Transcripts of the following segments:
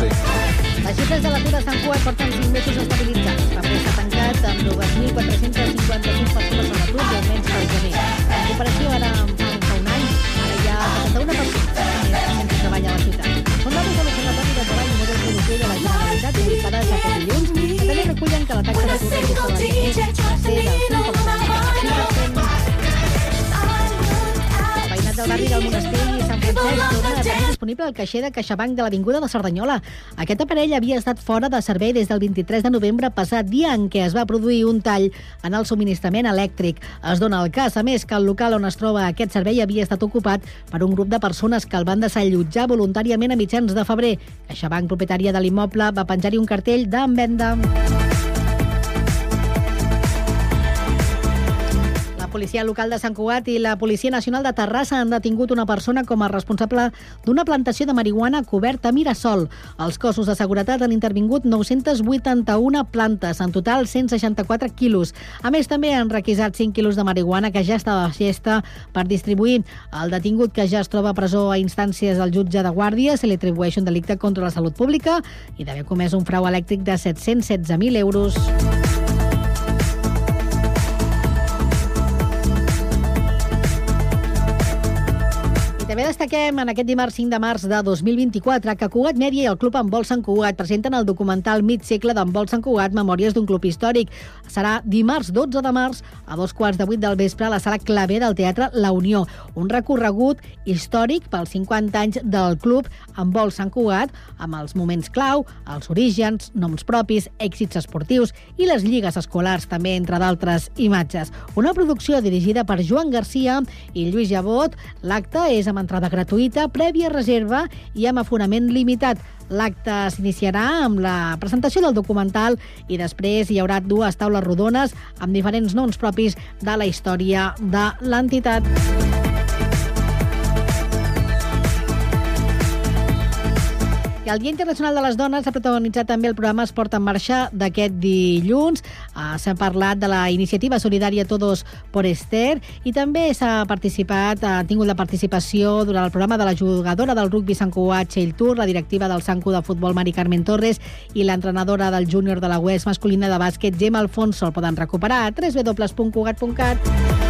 sí. Les xifres de l'atur a Sant Cugat porten 5 mesos estabilitzats. Febrer s'ha tancat amb 2.455 persones a l'atur i almenys pel gener. En comparació ara amb fa un any, ara hi ha 71 persones més sense treball a la ciutat. Són dades de l'Observatori de Treball i Model Productiu de la Generalitat publicades aquest dilluns, que també recullen que la taxa d'atur gener va ser del 5,5%. Del barri del Monestir i Sant Francesc torna disponible el caixer de CaixaBank de l'Avinguda de Cerdanyola. Aquest aparell havia estat fora de servei des del 23 de novembre passat, dia en què es va produir un tall en el subministrament elèctric. Es dona el cas, a més, que el local on es troba aquest servei havia estat ocupat per un grup de persones que el van desallotjar voluntàriament a mitjans de febrer. CaixaBank, propietària de l'immoble, va penjar-hi un cartell d'en venda. Policia local de Sant Cugat i la Policia Nacional de Terrassa han detingut una persona com a responsable d'una plantació de marihuana coberta a Mirasol. Els cossos de seguretat han intervingut 981 plantes, en total 164 quilos. A més, també han requisat 5 quilos de marihuana que ja estava a gesta per distribuir. El detingut, que ja es troba a presó a instàncies del jutge de Guàrdia, se li atribueix un delicte contra la salut pública i d'haver comès un frau elèctric de 716.000 euros. També destaquem en aquest dimarts 5 de març de 2024 que Cugat Mèdia i el Club Handbol Sant Cugat presenten el documental Mig segle d'Handbol Sant Cugat, Memòries d'un club històric. Serà dimarts 12 de març a dos quarts de vuit del vespre a la sala clave del Teatre La Unió. Un recorregut històric pels 50 anys del club Handbol Sant Cugat amb els moments clau, els orígens, noms propis, èxits esportius i les lligues escolars també, entre d'altres imatges. Una producció dirigida per Joan Garcia i Lluís Jabot. L'acte és amb entrada gratuïta, prèvia reserva i amb aforament limitat. L'acte s'iniciarà amb la presentació del documental i després hi haurà dues taules rodones amb diferents noms propis de la història de l'entitat. I el Dia Internacional de les Dones ha protagonitzat també el programa Esport en Marxa d'aquest dilluns. Uh, s'ha parlat de la iniciativa solidària Todos por Esther i també s'ha participat, ha tingut la participació durant el programa de la jugadora del rugby Sant Cugat, Txell Tour, la directiva del Sancu de futbol Mari Carmen Torres i l'entrenadora del júnior de la UES masculina de bàsquet, Gemma Alfonso. El poden recuperar a www.cugat.cat.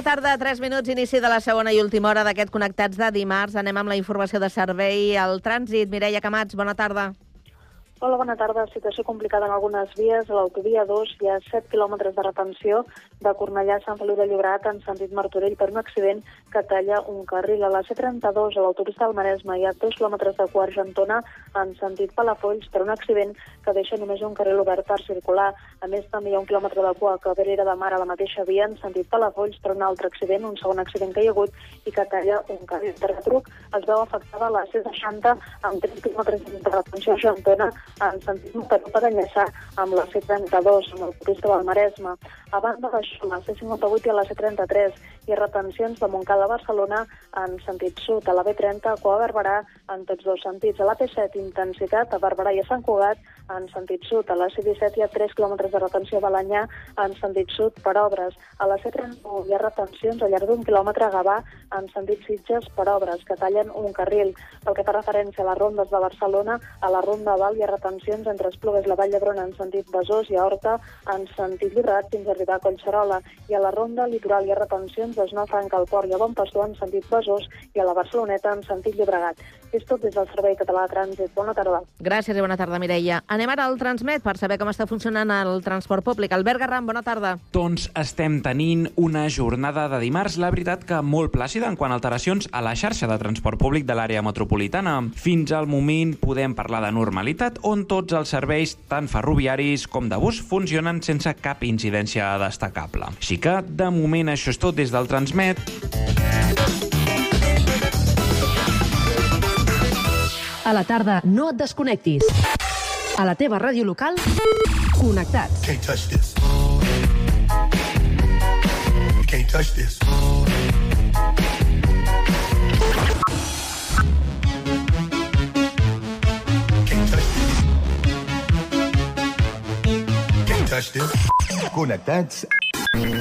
La tarda, 3 minuts, inici de la segona i última hora d'aquest Connectats de dimarts. Anem amb la informació de servei al trànsit. Mireia Camats, bona tarda. Hola, bona tarda. Situació complicada en algunes vies. A l'autovia 2 hi ha 7 quilòmetres de retenció de Cornellà a Sant Feliu de Llobregat en sentit Martorell per un accident que talla un carril. A la C32, a l'autopista del Maresme, hi ha 2 quilòmetres de quart Argentona en sentit Palafolls per un accident que deixa només un carril obert per circular. A més, també hi ha un quilòmetre de cua a Cabrera de Mar a la mateixa via en sentit Palafolls per un altre accident, un segon accident que hi ha hagut i que talla un carril. De retruc es veu afectada la C60 amb 3 quilòmetres de retenció a Argentona en sentit Montero per enllaçar amb la C32, amb l'autopista del Maresme. A banda d'això, a les 58 i a les 33 i retencions de Montcada a Barcelona en sentit sud, a la B30, a Coa Barberà, en tots dos sentits. A la P7, intensitat a Barberà i a Sant Cugat, en sentit sud. A la C-17 hi ha 3 km de retenció a Balanyà, en sentit sud, per obres. A la C-31 hi ha retencions al llarg d'un quilòmetre a Gavà, en sentit Sitges, per obres, que tallen un carril. Pel que fa referència a les rondes de Barcelona, a la ronda Val hi ha retencions entre Esplugues, la Vall d'Hebron, en sentit Besòs i Horta, en sentit Llobregat, fins a arribar a Collserola. I a la ronda Litoral hi ha retencions des Nou Franca al Port i a Bon Pastor en sentit Besòs i a la Barceloneta en sentit Llobregat. És tot des del Servei Català de Trànsit. Bona tarda. Gràcies i bona tarda, Mireia. Anem ara al Transmet per saber com està funcionant el transport públic. Albert Garram, bona tarda. Doncs estem tenint una jornada de dimarts, la veritat que molt plàcida en quant a alteracions a la xarxa de transport públic de l'àrea metropolitana. Fins al moment podem parlar de normalitat on tots els serveis, tant ferroviaris com de bus, funcionen sense cap incidència destacable. Així que, de moment, això és tot des del Transmet. A la tarda, no et desconnectis. A la teva ràdio local, connectats. Can't touch this. You can't touch this. Can't touch this. Can't touch this. Connectats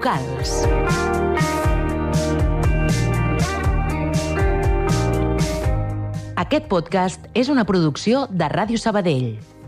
Locals. Aquest podcast és una producció de Ràdio Sabadell.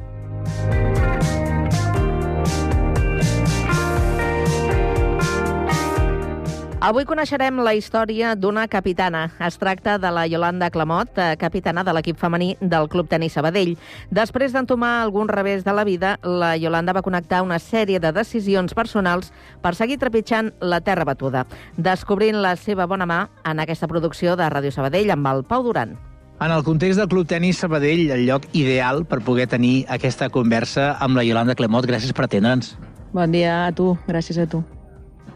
Avui coneixerem la història d'una capitana. Es tracta de la Yolanda Clamot, eh, capitana de l'equip femení del Club Tenis Sabadell. Després d'entomar algun revés de la vida, la Yolanda va connectar una sèrie de decisions personals per seguir trepitjant la terra batuda, descobrint la seva bona mà en aquesta producció de Ràdio Sabadell amb el Pau Duran. En el context del Club Tenis Sabadell, el lloc ideal per poder tenir aquesta conversa amb la Yolanda Clemot. Gràcies per atendre'ns. Bon dia a tu, gràcies a tu.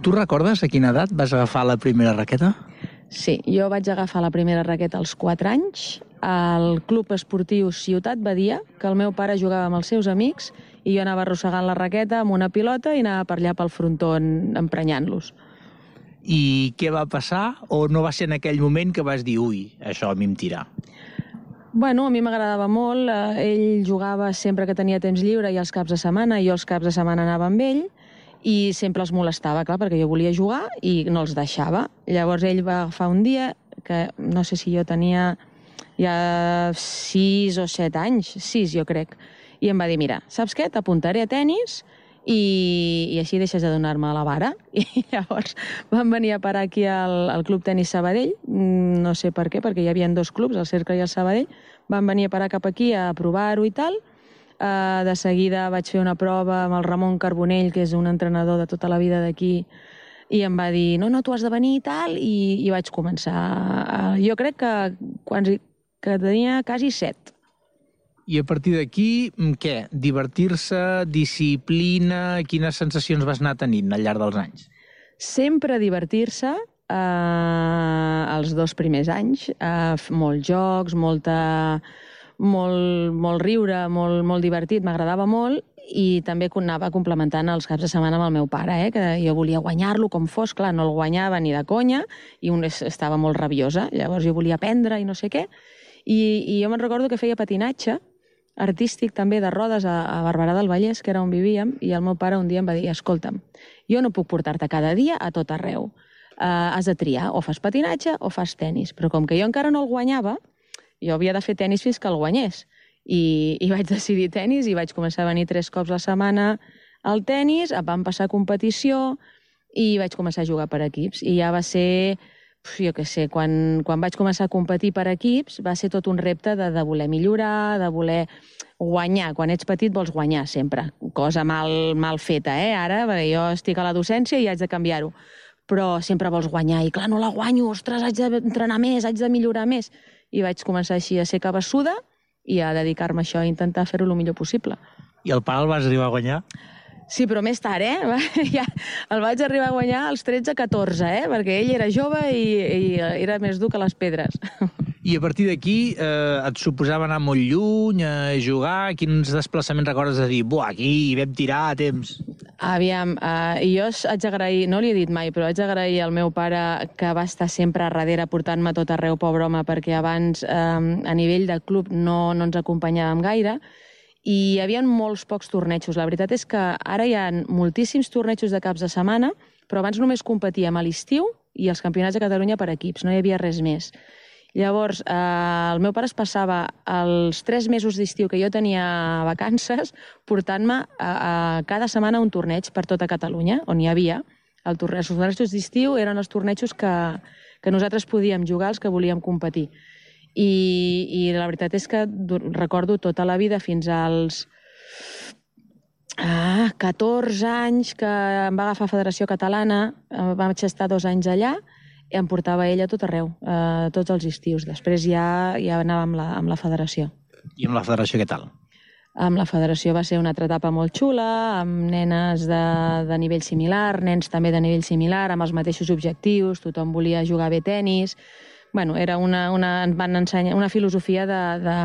Tu recordes a quina edat vas agafar la primera raqueta? Sí, jo vaig agafar la primera raqueta als 4 anys al Club Esportiu Ciutat Badia, que el meu pare jugava amb els seus amics i jo anava arrossegant la raqueta amb una pilota i anava per allà pel frontó emprenyant-los. I què va passar? O no va ser en aquell moment que vas dir, ui, això a mi em tira? Bueno, a mi m'agradava molt. eh, Ell jugava sempre que tenia temps lliure i els caps de setmana, i jo els caps de setmana anava amb ell, i sempre els molestava, clar, perquè jo volia jugar i no els deixava. Llavors ell va agafar un dia, que no sé si jo tenia ja sis o set anys, sis jo crec, i em va dir, mira, saps què, t'apuntaré a tennis i, i així deixes de donar-me la vara. I llavors van venir a parar aquí al, al Club Tenis Sabadell, mm, no sé per què, perquè hi havia dos clubs, el Cercle i el Sabadell, van venir a parar cap aquí a provar-ho i tal. Uh, de seguida vaig fer una prova amb el Ramon Carbonell, que és un entrenador de tota la vida d'aquí, i em va dir, no, no, tu has de venir i tal, i, i vaig començar. Uh, jo crec que, quan, que tenia quasi set. I a partir d'aquí, mm, què? Divertir-se, disciplina... Quines sensacions vas anar tenint al llarg dels anys? Sempre divertir-se, eh, els dos primers anys, eh, molts jocs, molta, molt, molt riure, molt, molt divertit, m'agradava molt, i també anava complementant els caps de setmana amb el meu pare, eh, que jo volia guanyar-lo com fos, clar, no el guanyava ni de conya, i un es- estava molt rabiosa, llavors jo volia aprendre i no sé què, i, i jo me'n recordo que feia patinatge, artístic també de rodes a, a Barberà del Vallès, que era on vivíem, i el meu pare un dia em va dir, escolta'm, jo no puc portar-te cada dia a tot arreu. Uh, has de triar, o fas patinatge o fas tennis. Però com que jo encara no el guanyava, jo havia de fer tennis fins que el guanyés. I, i vaig decidir tennis i vaig començar a venir tres cops la setmana al tennis, van passar competició i vaig començar a jugar per equips. I ja va ser, jo què sé, quan, quan vaig començar a competir per equips va ser tot un repte de, de voler millorar, de voler guanyar. Quan ets petit vols guanyar sempre. Cosa mal, mal feta, eh? Ara, perquè jo estic a la docència i haig de canviar-ho. Però sempre vols guanyar. I clar, no la guanyo, ostres, haig d'entrenar més, haig de millorar més. I vaig començar així a ser cabassuda i a dedicar-me a això, a intentar fer-ho el millor possible. I el pare el vas arribar a guanyar? Sí, però més tard, eh? Ja, el vaig arribar a guanyar als 13-14, eh? Perquè ell era jove i, i era més dur que les pedres. I a partir d'aquí eh, et suposava anar molt lluny, a jugar? Quins desplaçaments recordes de dir, buah, aquí hi vam tirar a temps? Aviam, uh, jo haig d'agrair, no li he dit mai, però haig d'agrair al meu pare que va estar sempre a darrere portant-me tot arreu, pobre home, perquè abans um, a nivell de club no, no ens acompanyàvem gaire i hi havia molts pocs tornejos. La veritat és que ara hi ha moltíssims tornejos de caps de setmana, però abans només competíem a l'estiu i els campionats de Catalunya per equips, no hi havia res més. Llavors, eh, el meu pare es passava els tres mesos d'estiu que jo tenia vacances portant-me a, cada setmana un torneig per tota Catalunya, on hi havia. El torneig, els tornejos d'estiu eren els tornejos que, que nosaltres podíem jugar, els que volíem competir. I, I la veritat és que recordo tota la vida fins als ah, 14 anys que em va agafar Federació Catalana, eh, vaig estar dos anys allà, em portava ella a tot arreu, eh, tots els estius. Després ja, ja anava amb la, amb la federació. I amb la federació què tal? Amb la federació va ser una altra etapa molt xula, amb nenes de, de nivell similar, nens també de nivell similar, amb els mateixos objectius, tothom volia jugar bé tennis... Bueno, era una, una, ens van ensenyar una filosofia de, de,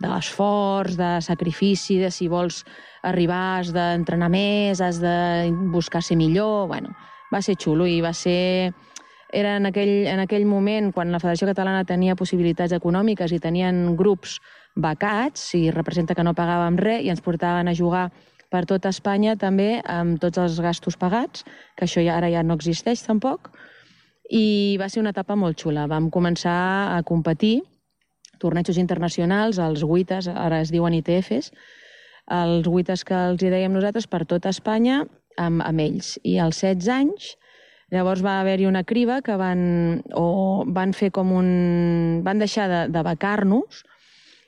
de l'esforç, de sacrifici, de si vols arribar has d'entrenar més, has de buscar ser millor... Bueno, va ser xulo i va ser era en aquell, en aquell moment quan la Federació Catalana tenia possibilitats econòmiques i tenien grups becats, i representa que no pagàvem res, i ens portaven a jugar per tot Espanya també amb tots els gastos pagats, que això ja ara ja no existeix tampoc, i va ser una etapa molt xula. Vam començar a competir tornejos internacionals, els WITAs, ara es diuen ITFs, els WITAs que els hi dèiem nosaltres per tot Espanya amb, amb ells. I als 16 anys Llavors va haver-hi una criba que van, o van fer com un... van deixar de, de becar-nos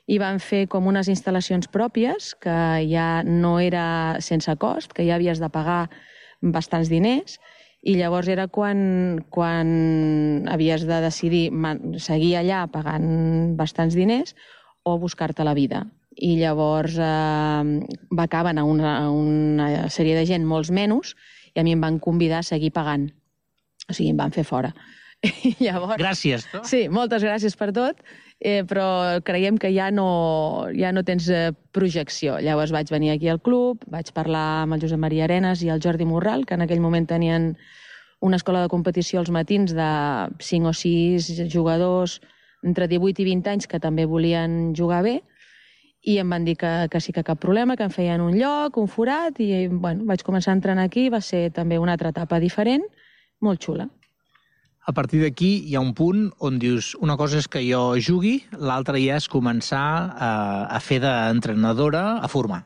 i van fer com unes instal·lacions pròpies que ja no era sense cost, que ja havies de pagar bastants diners, i llavors era quan, quan havies de decidir seguir allà pagant bastants diners o buscar-te la vida. I llavors eh, becaven a una, a una sèrie de gent molts menys i a mi em van convidar a seguir pagant. O sigui, em van fer fora. I llavors... Gràcies, no? Sí, moltes gràcies per tot, eh, però creiem que ja no, ja no tens eh, projecció. Llavors vaig venir aquí al club, vaig parlar amb el Josep Maria Arenas i el Jordi Morral, que en aquell moment tenien una escola de competició als matins de 5 o 6 jugadors entre 18 i 20 anys que també volien jugar bé, i em van dir que, que sí que cap problema, que em feien un lloc, un forat, i bueno, vaig començar a entrenar aquí, va ser també una altra etapa diferent, molt xula. A partir d'aquí hi ha un punt on dius una cosa és que jo jugui, l'altra ja és començar a, a fer d'entrenadora, a formar.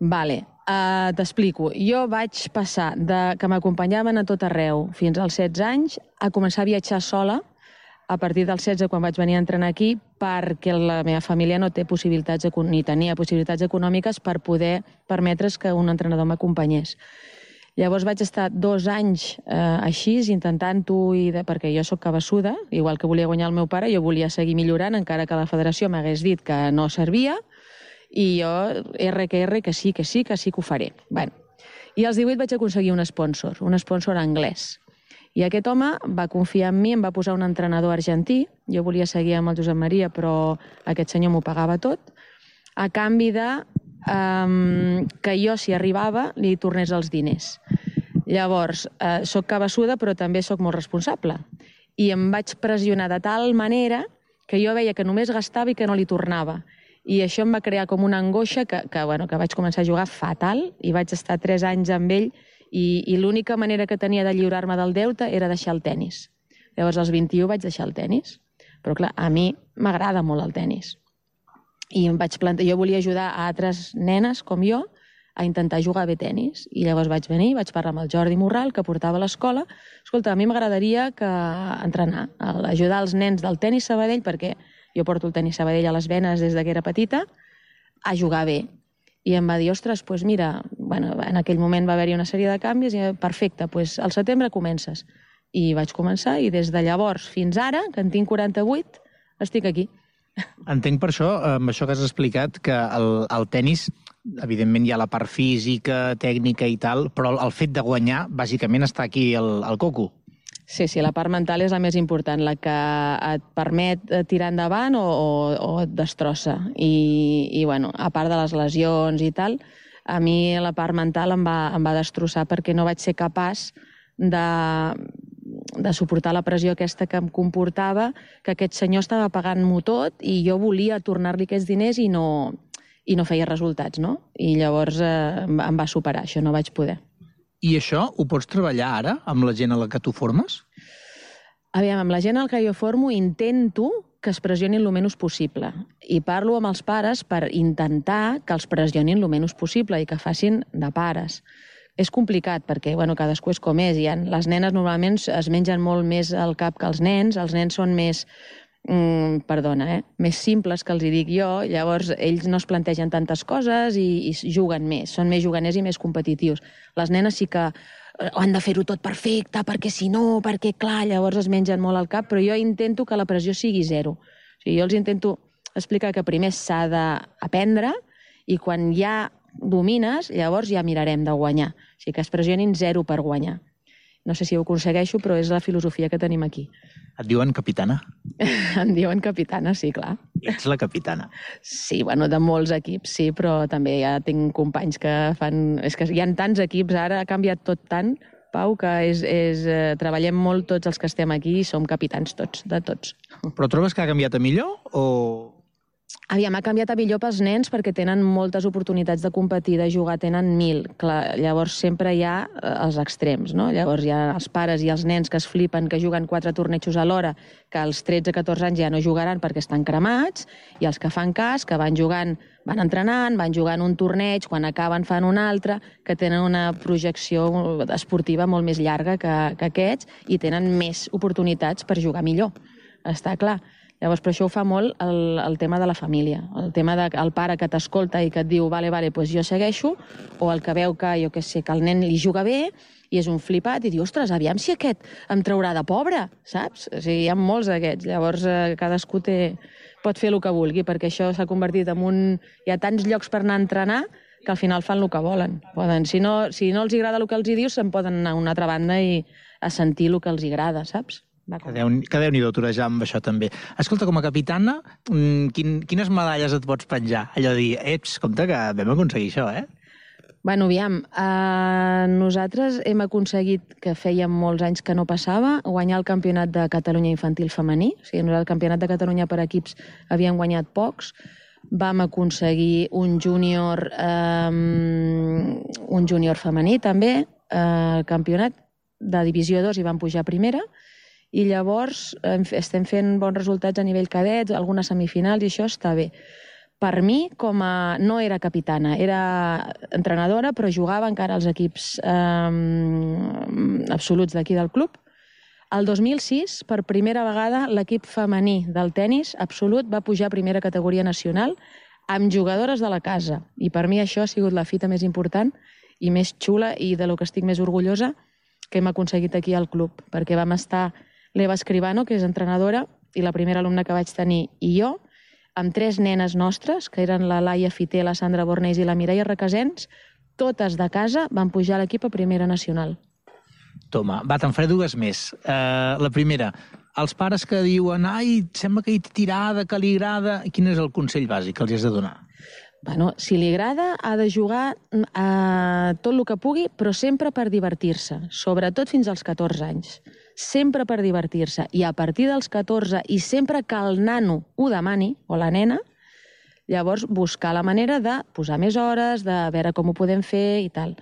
Vale, uh, t'explico. Jo vaig passar de que m'acompanyaven a tot arreu fins als 16 anys a començar a viatjar sola a partir dels 16 quan vaig venir a entrenar aquí perquè la meva família no té possibilitats ni tenia possibilitats econòmiques per poder permetre's que un entrenador m'acompanyés. Llavors vaig estar dos anys eh, així, intentant-ho, i de, perquè jo sóc cabassuda, igual que volia guanyar el meu pare, jo volia seguir millorant, encara que la federació m'hagués dit que no servia, i jo, R que R, que sí, que sí, que sí que ho faré. Bueno. I als 18 vaig aconseguir un sponsor, un sponsor anglès. I aquest home va confiar en mi, em va posar un entrenador argentí, jo volia seguir amb el Josep Maria, però aquest senyor m'ho pagava tot, a canvi de um, que jo, si arribava, li tornés els diners. Llavors, eh, sóc cabassuda, però també sóc molt responsable. I em vaig pressionar de tal manera que jo veia que només gastava i que no li tornava. I això em va crear com una angoixa que, que, bueno, que vaig començar a jugar fatal i vaig estar tres anys amb ell i, i l'única manera que tenia de lliurar-me del deute era deixar el tennis. Llavors, als 21 vaig deixar el tennis. Però, clar, a mi m'agrada molt el tennis i em vaig plantar, jo volia ajudar a altres nenes com jo a intentar jugar bé tennis. I llavors vaig venir, vaig parlar amb el Jordi Morral, que portava l'escola. Escolta, a mi m'agradaria que entrenar, ajudar els nens del tennis Sabadell, perquè jo porto el tennis Sabadell a les venes des de que era petita, a jugar bé. I em va dir, ostres, doncs mira, bueno, en aquell moment va haver-hi una sèrie de canvis, i perfecte, doncs al setembre comences. I vaig començar, i des de llavors fins ara, que en tinc 48, estic aquí. Entenc per això, amb això que has explicat, que el, el tennis, evidentment hi ha la part física, tècnica i tal, però el fet de guanyar, bàsicament, està aquí el, el coco. Sí, sí, la part mental és la més important, la que et permet tirar endavant o, o, o et destrossa. I, I, bueno, a part de les lesions i tal, a mi la part mental em va, em va destrossar perquè no vaig ser capaç de, de suportar la pressió aquesta que em comportava, que aquest senyor estava pagant-m'ho tot i jo volia tornar-li aquests diners i no, i no feia resultats, no? I llavors eh, em va superar, això no vaig poder. I això ho pots treballar ara amb la gent a la que tu formes? Aviam, amb la gent al que jo formo intento que es pressionin el menys possible. I parlo amb els pares per intentar que els pressionin el menys possible i que facin de pares. És complicat perquè bueno, cadascú és com és. Ha, les nenes normalment es mengen molt més al cap que els nens, els nens són més, mm, perdona, eh? més simples que els hi dic jo, llavors ells no es plantegen tantes coses i, i juguen més, són més juganers i més competitius. Les nenes sí que eh, han de fer-ho tot perfecte, perquè si no, perquè clar, llavors es mengen molt al cap, però jo intento que la pressió sigui zero. O sigui, jo els intento explicar que primer s'ha d'aprendre i quan ja domines, llavors ja mirarem de guanyar. O sigui, que es pressionin zero per guanyar. No sé si ho aconsegueixo, però és la filosofia que tenim aquí. Et diuen capitana? em diuen capitana, sí, clar. Ets la capitana. Sí, bueno, de molts equips, sí, però també ja tinc companys que fan... És que hi ha tants equips, ara ha canviat tot tant, Pau, que és, és, eh, treballem molt tots els que estem aquí i som capitans tots, de tots. Però trobes que ha canviat a millor o Aviam, ha canviat a millor pels nens perquè tenen moltes oportunitats de competir, de jugar, tenen mil. Clar, llavors sempre hi ha eh, els extrems, no? Llavors hi ha els pares i els nens que es flipen, que juguen quatre tornejos alhora, que als 13-14 anys ja no jugaran perquè estan cremats, i els que fan cas, que van jugant, van entrenant, van jugant un torneig, quan acaben fan un altre, que tenen una projecció esportiva molt més llarga que, que aquests i tenen més oportunitats per jugar millor. Està clar. Llavors, per això ho fa molt el, el tema de la família, el tema del de, pare que t'escolta i que et diu vale, vale, pues jo segueixo, o el que veu que, jo que sé, que el nen li juga bé i és un flipat i diu, ostres, aviam si aquest em traurà de pobre, saps? O sigui, hi ha molts d'aquests. Llavors, eh, cadascú té, pot fer el que vulgui, perquè això s'ha convertit en un... Hi ha tants llocs per anar a entrenar que al final fan el que volen. Poden, si, no, si no els agrada el que els hi dius, se'n poden anar a una altra banda i a sentir el que els agrada, saps? Que déu, que déu torejar amb això també. Escolta, com a capitana, mm, quin, quines medalles et pots penjar? Allò de dir, eps, compte que vam aconseguir això, eh? Bueno, aviam, eh, nosaltres hem aconseguit, que fèiem molts anys que no passava, guanyar el Campionat de Catalunya Infantil Femení. O sigui, nosaltres el Campionat de Catalunya per equips havíem guanyat pocs. Vam aconseguir un júnior, eh, un júnior femení també, eh, campionat de divisió 2 i vam pujar a primera i llavors estem fent bons resultats a nivell cadet, algunes semifinals, i això està bé. Per mi, com a... no era capitana, era entrenadora, però jugava encara als equips eh, absoluts d'aquí del club. El 2006, per primera vegada, l'equip femení del tennis absolut va pujar a primera categoria nacional amb jugadores de la casa. I per mi això ha sigut la fita més important i més xula i de lo que estic més orgullosa que hem aconseguit aquí al club, perquè vam estar l'Eva Escribano, que és entrenadora, i la primera alumna que vaig tenir, i jo, amb tres nenes nostres, que eren la Laia Fité, la Sandra Bornés i la Mireia Requesens, totes de casa van pujar a l'equip a primera nacional. Toma, va, te'n faré dues més. Uh, la primera, els pares que diuen ai, sembla que hi tirada, que li agrada... Quin és el consell bàsic que els has de donar? Bueno, si li agrada, ha de jugar a tot el que pugui, però sempre per divertir-se, sobretot fins als 14 anys. Sempre per divertir-se. I a partir dels 14, i sempre que el nano ho demani, o la nena, llavors buscar la manera de posar més hores, de veure com ho podem fer i tal.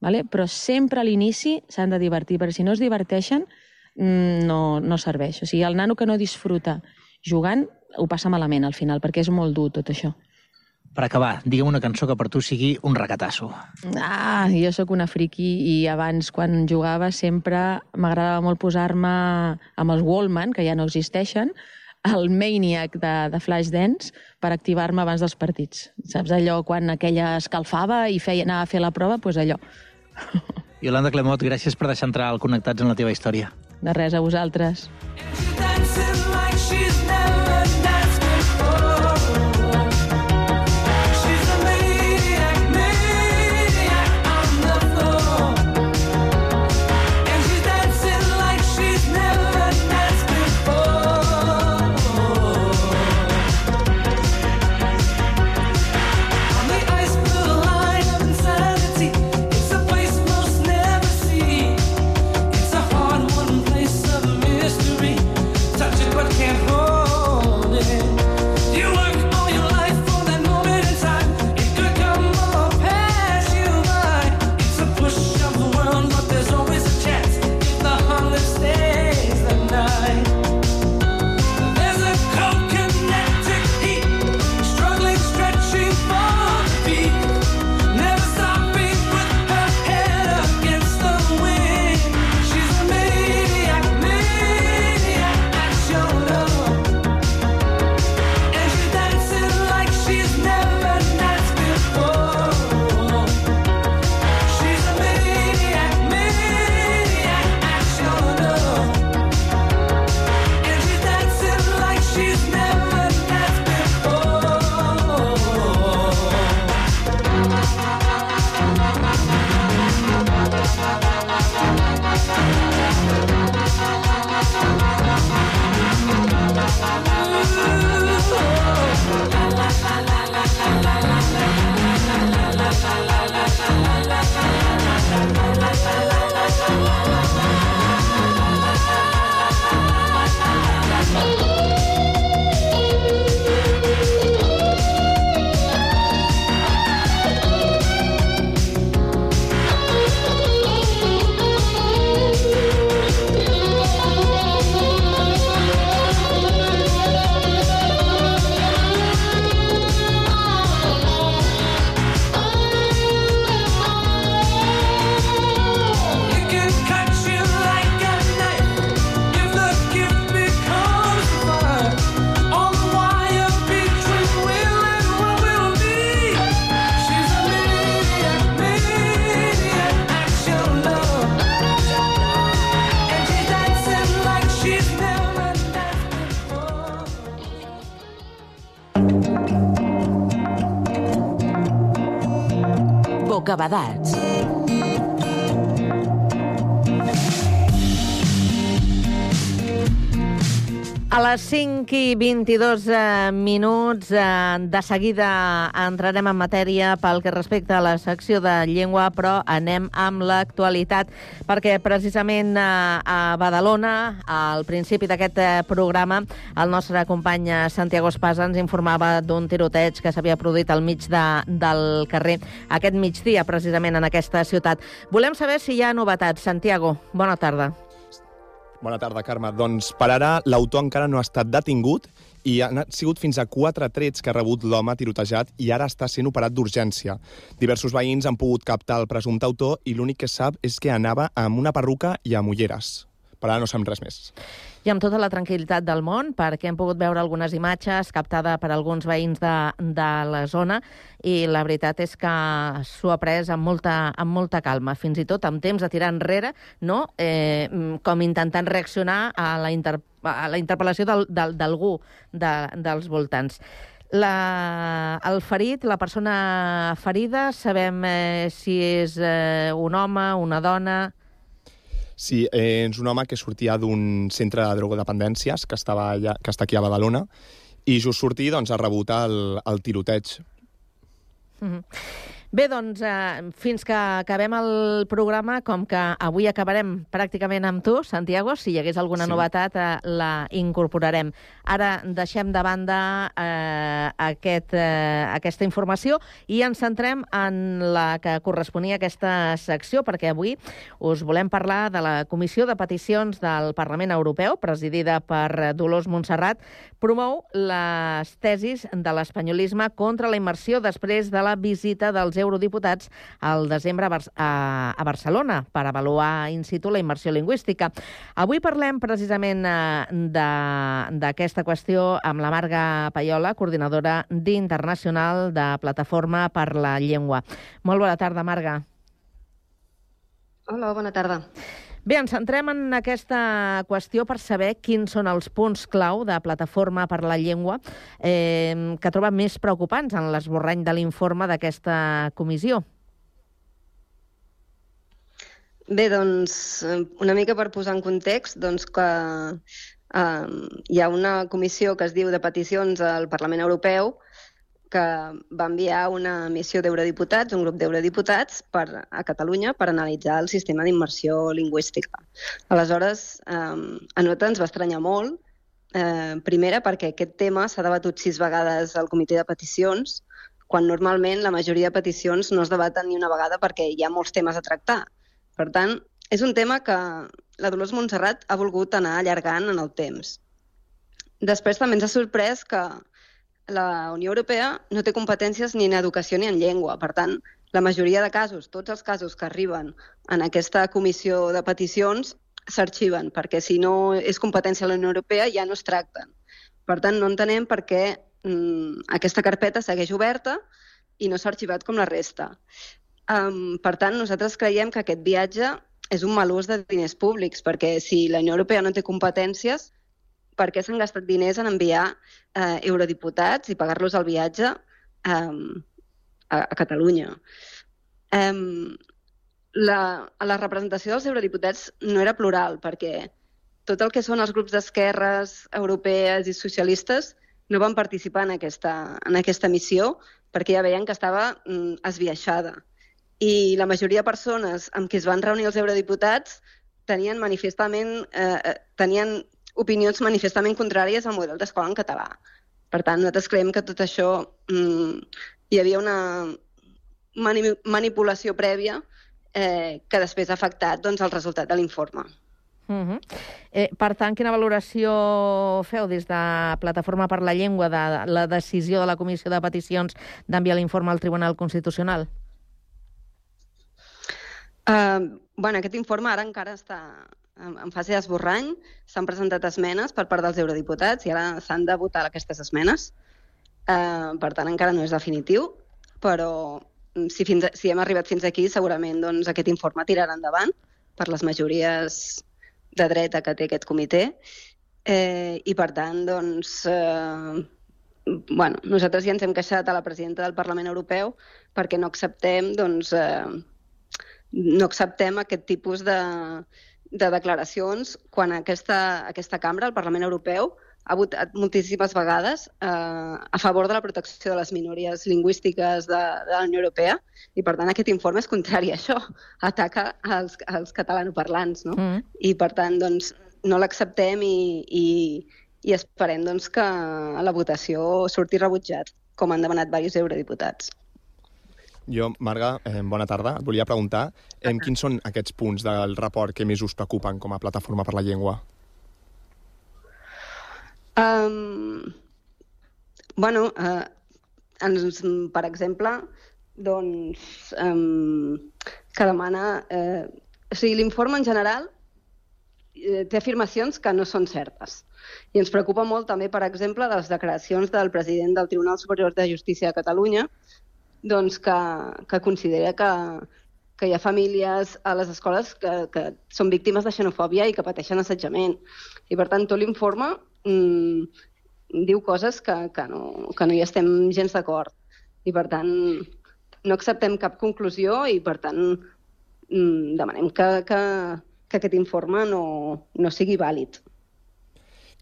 Vale? Però sempre a l'inici s'han de divertir, perquè si no es diverteixen mm, no, no serveix. O sigui, el nano que no disfruta jugant ho passa malament al final, perquè és molt dur tot això. Per acabar, digue'm una cançó que per tu sigui un recatasso. Ah, jo sóc una friki i abans, quan jugava, sempre m'agradava molt posar-me amb els Wallman, que ja no existeixen, el Maniac de, de Flashdance per activar-me abans dels partits. Saps allò, quan aquella escalfava i feia anar a fer la prova? Doncs pues allò. Yolanda Clemot, gràcies per deixar entrar al Connectats en la teva història. De res, a vosaltres. Bocabadats. A les 5 i 22 eh, minuts, eh, de seguida entrarem en matèria pel que respecta a la secció de llengua, però anem amb l'actualitat, perquè precisament eh, a Badalona, al principi d'aquest eh, programa, el nostre company eh, Santiago Espasa ens informava d'un tiroteig que s'havia produït al mig de, del carrer aquest migdia, precisament en aquesta ciutat. Volem saber si hi ha novetats. Santiago, bona tarda. Bona tarda, Carme. Doncs per ara l'autor encara no ha estat detingut i han sigut fins a quatre trets que ha rebut l'home tirotejat i ara està sent operat d'urgència. Diversos veïns han pogut captar el presumpte autor i l'únic que sap és que anava amb una perruca i amb ulleres. Per ara no sabem res més. I amb tota la tranquil·litat del món, perquè hem pogut veure algunes imatges captades per alguns veïns de, de la zona i la veritat és que s'ho ha pres amb molta, amb molta calma, fins i tot amb temps de tirar enrere, no? eh, com intentant reaccionar a la, inter, a la interpel·lació d'algú de, dels voltants. La, el ferit, la persona ferida, sabem eh, si és eh, un home, una dona... Sí, eh, és un home que sortia d'un centre de drogodependències que, estava allà, que està aquí a Badalona i just sortir doncs, ha rebut el, el tiroteig. Mm -hmm. Bé, doncs, eh, fins que acabem el programa, com que avui acabarem pràcticament amb tu, Santiago, si hi hagués alguna sí. novetat, eh, la incorporarem. Ara deixem de banda eh, aquest, eh, aquesta informació i ens centrem en la que corresponia a aquesta secció, perquè avui us volem parlar de la Comissió de Peticions del Parlament Europeu, presidida per Dolors Montserrat, promou les tesis de l'espanyolisme contra la immersió després de la visita dels eurodiputats al desembre a, Bar a, a Barcelona per avaluar in situ la immersió lingüística. Avui parlem precisament eh, d'aquesta qüestió amb la Marga Paiola, coordinadora d'Internacional de Plataforma per la Llengua. Molt bona tarda, Marga. Hola, bona tarda. Bé, ens centrem en aquesta qüestió per saber quins són els punts clau de Plataforma per la Llengua eh, que troba més preocupants en l'esborrany de l'informe d'aquesta comissió. Bé, doncs, una mica per posar en context, doncs que eh, hi ha una comissió que es diu de peticions al Parlament Europeu que va enviar una missió d'eurodiputats, un grup d'eurodiputats per, a Catalunya per analitzar el sistema d'immersió lingüística. Aleshores, eh, a nosaltres ens va estranyar molt, eh, primera perquè aquest tema s'ha debatut sis vegades al comitè de peticions, quan normalment la majoria de peticions no es debaten ni una vegada perquè hi ha molts temes a tractar. Per tant, és un tema que la Dolors Montserrat ha volgut anar allargant en el temps. Després també ens ha sorprès que la Unió Europea no té competències ni en educació ni en llengua. Per tant, la majoria de casos, tots els casos que arriben en aquesta comissió de peticions, s'arxiven, perquè si no és competència de la Unió Europea ja no es tracten. Per tant, no entenem per què mm, aquesta carpeta segueix oberta i no s'ha arxivat com la resta. Um, per tant, nosaltres creiem que aquest viatge és un mal ús de diners públics, perquè si la Unió Europea no té competències, per què s'han gastat diners en enviar eh, eurodiputats i pagar-los el viatge eh, a, a Catalunya. Eh, la, la representació dels eurodiputats no era plural, perquè tot el que són els grups d'esquerres europees i socialistes no van participar en aquesta, en aquesta missió perquè ja veien que estava mm, esbiaixada. I la majoria de persones amb qui es van reunir els eurodiputats tenien manifestament eh, eh tenien opinions manifestament contràries al model d'escola en català. Per tant, nosaltres creiem que tot això mm, hi havia una mani manipulació prèvia eh, que després ha afectat doncs, el resultat de l'informe. Uh -huh. eh, per tant, quina valoració feu des de Plataforma per la Llengua de la decisió de la Comissió de Peticions d'enviar l'informe al Tribunal Constitucional? Uh, bueno, aquest informe ara encara està en, en fase d'esborrany. S'han presentat esmenes per part dels eurodiputats i ara s'han de votar aquestes esmenes. Uh, per tant, encara no és definitiu, però mm, si, fins a, si hem arribat fins aquí, segurament doncs, aquest informe tirarà endavant per les majories de dreta que té aquest comitè eh, i, per tant, doncs, eh, bueno, nosaltres ja ens hem queixat a la presidenta del Parlament Europeu perquè no acceptem, doncs, eh, no acceptem aquest tipus de, de declaracions quan aquesta, aquesta cambra, el Parlament Europeu, ha votat moltíssimes vegades eh, a favor de la protecció de les minories lingüístiques de, de la Unió Europea i, per tant, aquest informe és contrari a això. Ataca als, als catalanoparlants, no? Mm. I, per tant, doncs, no l'acceptem i, i, i esperem doncs, que a la votació surti rebutjat, com han demanat diversos eurodiputats. Jo, Marga, eh, bona tarda. Et volia preguntar eh, quins són aquests punts del report que més us preocupen com a Plataforma per la Llengua? Um, bueno, uh, ens, per exemple, doncs, um, que demana... Eh, o sigui, l'informe en general eh, té afirmacions que no són certes. I ens preocupa molt també, per exemple, les declaracions del president del Tribunal Superior de Justícia de Catalunya, doncs que, que considera que, que hi ha famílies a les escoles que, que són víctimes de xenofòbia i que pateixen assetjament. I, per tant, tot l'informe mm, diu coses que, que, no, que no hi estem gens d'acord. I, per tant, no acceptem cap conclusió i, per tant, mm, demanem que, que, que aquest informe no, no sigui vàlid.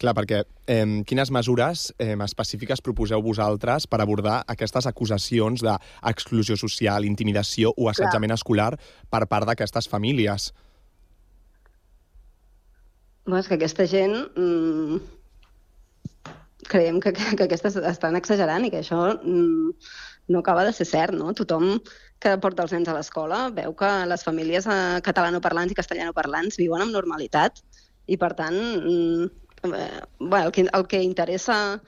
Clar, perquè eh, quines mesures eh, específiques proposeu vosaltres per abordar aquestes acusacions d'exclusió social, intimidació o assetjament Clar. escolar per part d'aquestes famílies? Bueno, és que aquesta gent mm, creiem que, que, que aquestes estan exagerant i que això mm, no acaba de ser cert, no? Tothom que porta els nens a l'escola veu que les famílies eh, catalanoparlants i castellanoparlants viuen amb normalitat i, per tant, mm, bueno, el, que, el que interessa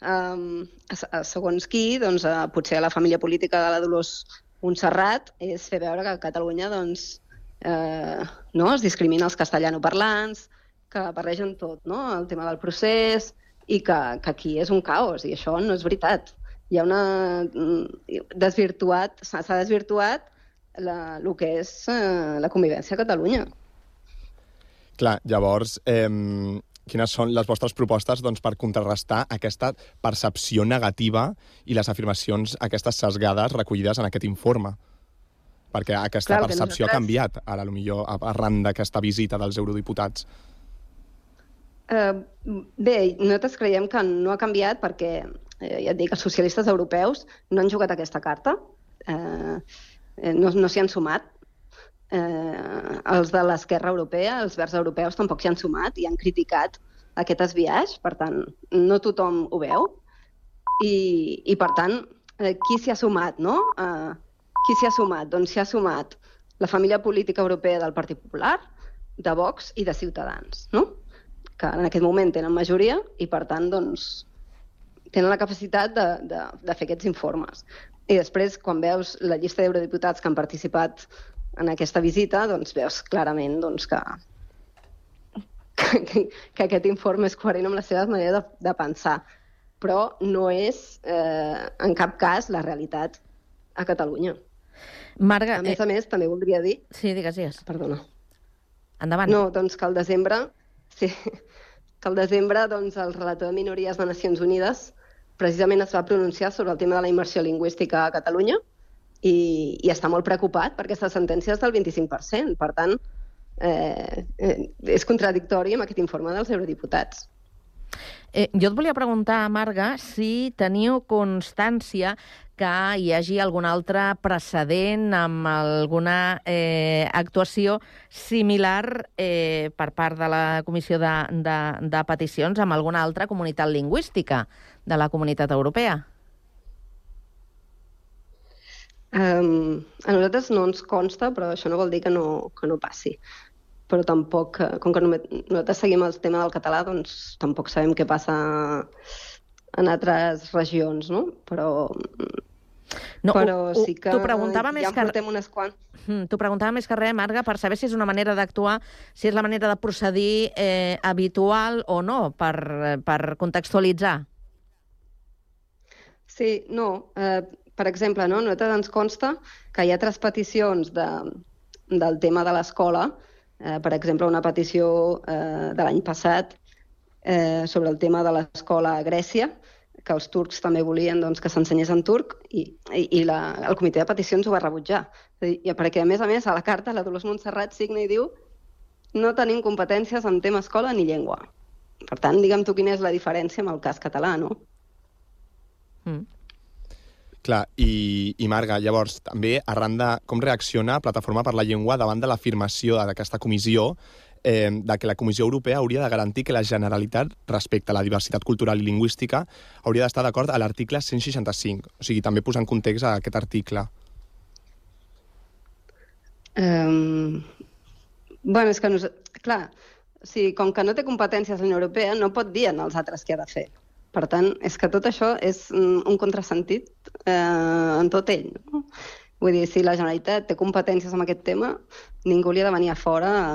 eh, a, a segons qui, doncs, a, potser a la família política de la Dolors Montserrat, és fer veure que a Catalunya doncs, eh, no, es discrimina els castellanoparlants, que barregen tot, no? el tema del procés, i que, que aquí és un caos, i això no és veritat. Hi ha una... Mm, desvirtuat, s'ha desvirtuat la, el que és eh, la convivència a Catalunya. Clar, llavors, eh, quines són les vostres propostes doncs, per contrarrestar aquesta percepció negativa i les afirmacions aquestes sesgades recollides en aquest informe? Perquè aquesta Clar, percepció nosaltres... ha canviat, ara, millor arran d'aquesta visita dels eurodiputats. Eh, bé, nosaltres creiem que no ha canviat perquè, eh, ja et dic, els socialistes europeus no han jugat aquesta carta, eh, eh no, no s'hi han sumat. Eh, els de l'esquerra europea, els verds europeus, tampoc s'hi han sumat i han criticat aquest esbiaix, per tant, no tothom ho veu. I, i per tant, eh, qui s'hi ha sumat, no? Eh, qui s'hi ha sumat? Doncs s'hi ha sumat la família política europea del Partit Popular, de Vox i de Ciutadans, no? que en aquest moment tenen majoria i, per tant, doncs, tenen la capacitat de, de, de fer aquests informes. I després, quan veus la llista d'eurodiputats que han participat en aquesta visita, doncs veus clarament doncs, que, que, que aquest informe és coherent amb la seva manera de, de pensar. Però no és, eh, en cap cas, la realitat a Catalunya. Marga... A més a més, també voldria dir... Sí, digues, digues. Perdona. Endavant. No, doncs que al desembre Sí, que al desembre doncs, el relator de minories de Nacions Unides precisament es va pronunciar sobre el tema de la immersió lingüística a Catalunya i, i està molt preocupat per aquestes sentències del 25%. Per tant, eh, eh, és contradictori amb aquest informe dels eurodiputats. Eh, jo et volia preguntar, Marga, si teniu constància que hi hagi algun altre precedent amb alguna eh, actuació similar eh, per part de la Comissió de, de, de Peticions amb alguna altra comunitat lingüística de la comunitat europea. Um, a nosaltres no ens consta, però això no vol dir que no, que no passi. Però tampoc, eh, com que només, nosaltres seguim el tema del català, doncs tampoc sabem què passa en altres regions, no? Però, No, però ho- sí que t'ho preguntava més ja en que- portem unes quants. Mm, T'ho preguntava més que res, Marga, per saber si és una manera d'actuar, si és la manera de procedir eh, habitual o no, per, eh, per contextualitzar. Sí, no. Eh, per exemple, no? nosaltres ens consta que hi ha altres peticions de, del tema de l'escola, eh, per exemple, una petició eh, de l'any passat eh, sobre el tema de l'escola a Grècia, que els turcs també volien doncs, que s'ensenyés en turc i, i, i la, el comitè de peticions ho va rebutjar. I perquè, a més a més, a la carta la Dolors Montserrat signa i diu no tenim competències en tema escola ni llengua. Per tant, digue'm tu quina és la diferència amb el cas català, no? Clar, i, i Marga, llavors, també arran de com reacciona Plataforma per la Llengua davant de l'afirmació d'aquesta comissió eh, de que la Comissió Europea hauria de garantir que la Generalitat, respecte a la diversitat cultural i lingüística, hauria d'estar d'acord a l'article 165. O sigui, també posar en context a aquest article. Um, bueno, és que, nos... clar, o sigui, com que no té competències la Unió Europea, no pot dir en els altres què ha de fer. Per tant, és que tot això és un contrasentit eh, en tot ell. No? Vull dir, si la Generalitat té competències en aquest tema, ningú li ha de venir a fora a,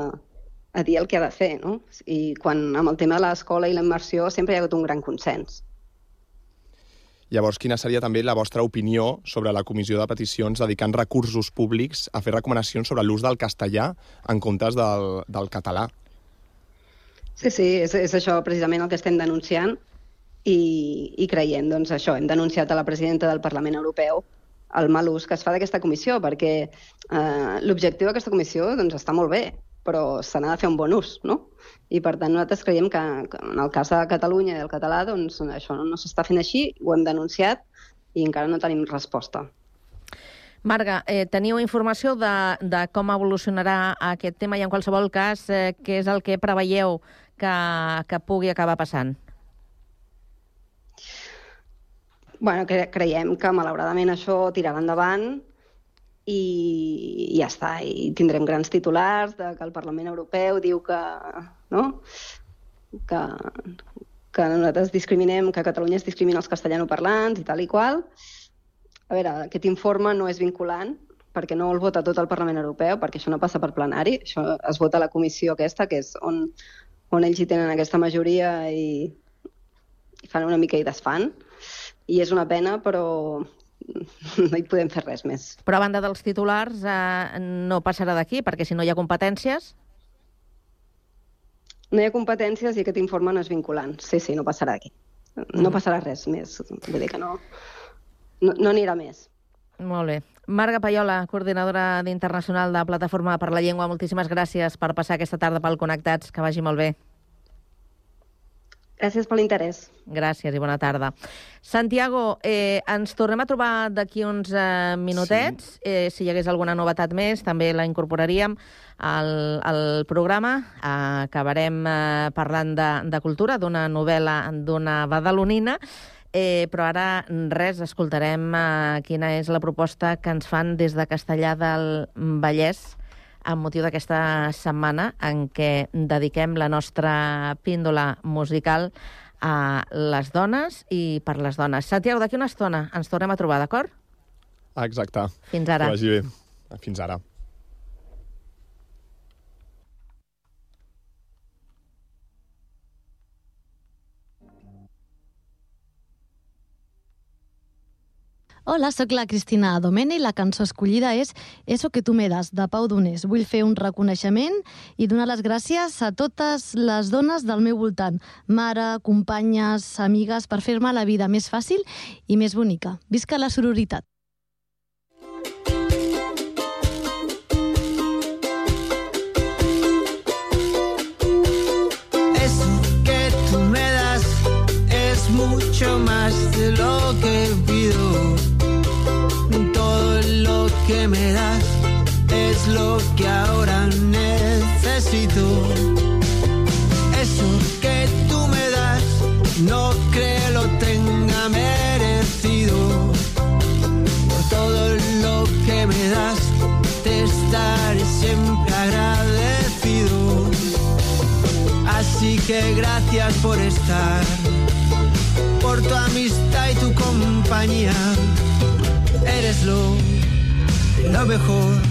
a dir el que ha de fer, no? I quan amb el tema de l'escola i la immersió sempre hi ha hagut un gran consens. Llavors, quina seria també la vostra opinió sobre la comissió de peticions dedicant recursos públics a fer recomanacions sobre l'ús del castellà en comptes del, del català? Sí, sí, és, és això precisament el que estem denunciant i, i creiem, doncs això, hem denunciat a la presidenta del Parlament Europeu el mal ús que es fa d'aquesta comissió, perquè eh, l'objectiu d'aquesta comissió doncs, està molt bé, però se n'ha de fer un bon ús, no? I per tant nosaltres creiem que, en el cas de Catalunya i del català doncs, això no, no s'està fent així, ho hem denunciat i encara no tenim resposta. Marga, eh, teniu informació de, de com evolucionarà aquest tema i en qualsevol cas, eh, què és el que preveieu que, que pugui acabar passant? Bueno, cre creiem que malauradament això tirarà endavant i, i ja està, i tindrem grans titulars de que el Parlament Europeu diu que, no? que, que nosaltres discriminem, que Catalunya es discrimina els castellanoparlants i tal i qual. A veure, aquest informe no és vinculant, perquè no el vota tot el Parlament Europeu, perquè això no passa per plenari, això es vota a la comissió aquesta, que és on, on ells hi tenen aquesta majoria i, i fan una mica i desfan i és una pena, però no hi podem fer res més. Però a banda dels titulars, eh, no passarà d'aquí, perquè si no hi ha competències... No hi ha competències i aquest informe no és vinculant. Sí, sí, no passarà d'aquí. No passarà res més. Vull dir que no, no, no anirà més. Molt bé. Marga Paiola, coordinadora d'Internacional de Plataforma per la Llengua, moltíssimes gràcies per passar aquesta tarda pel Connectats. Que vagi molt bé. Gràcies per l'interès. Gràcies i bona tarda. Santiago, eh, ens tornem a trobar d'aquí uns eh, minutets. Sí. Eh, si hi hagués alguna novetat més, també la incorporaríem al, al programa. Eh, acabarem eh, parlant de, de cultura, d'una novel·la d'una badalonina, eh, però ara res, escoltarem eh, quina és la proposta que ens fan des de Castellà del Vallès amb motiu d'aquesta setmana en què dediquem la nostra píndola musical a les dones i per les dones. Santiago, d'aquí una estona ens tornem a trobar, d'acord? Exacte. Fins ara. Que vagi bé. Fins ara. Hola, sóc la Cristina Domene i la cançó escollida és Eso que tu me das, de Pau Donés. Vull fer un reconeixement i donar les gràcies a totes les dones del meu voltant, mare, companyes, amigues, per fer-me la vida més fàcil i més bonica. Visca la sororitat! gracias por estar, por tu amistad y tu compañía. Eres lo, lo mejor.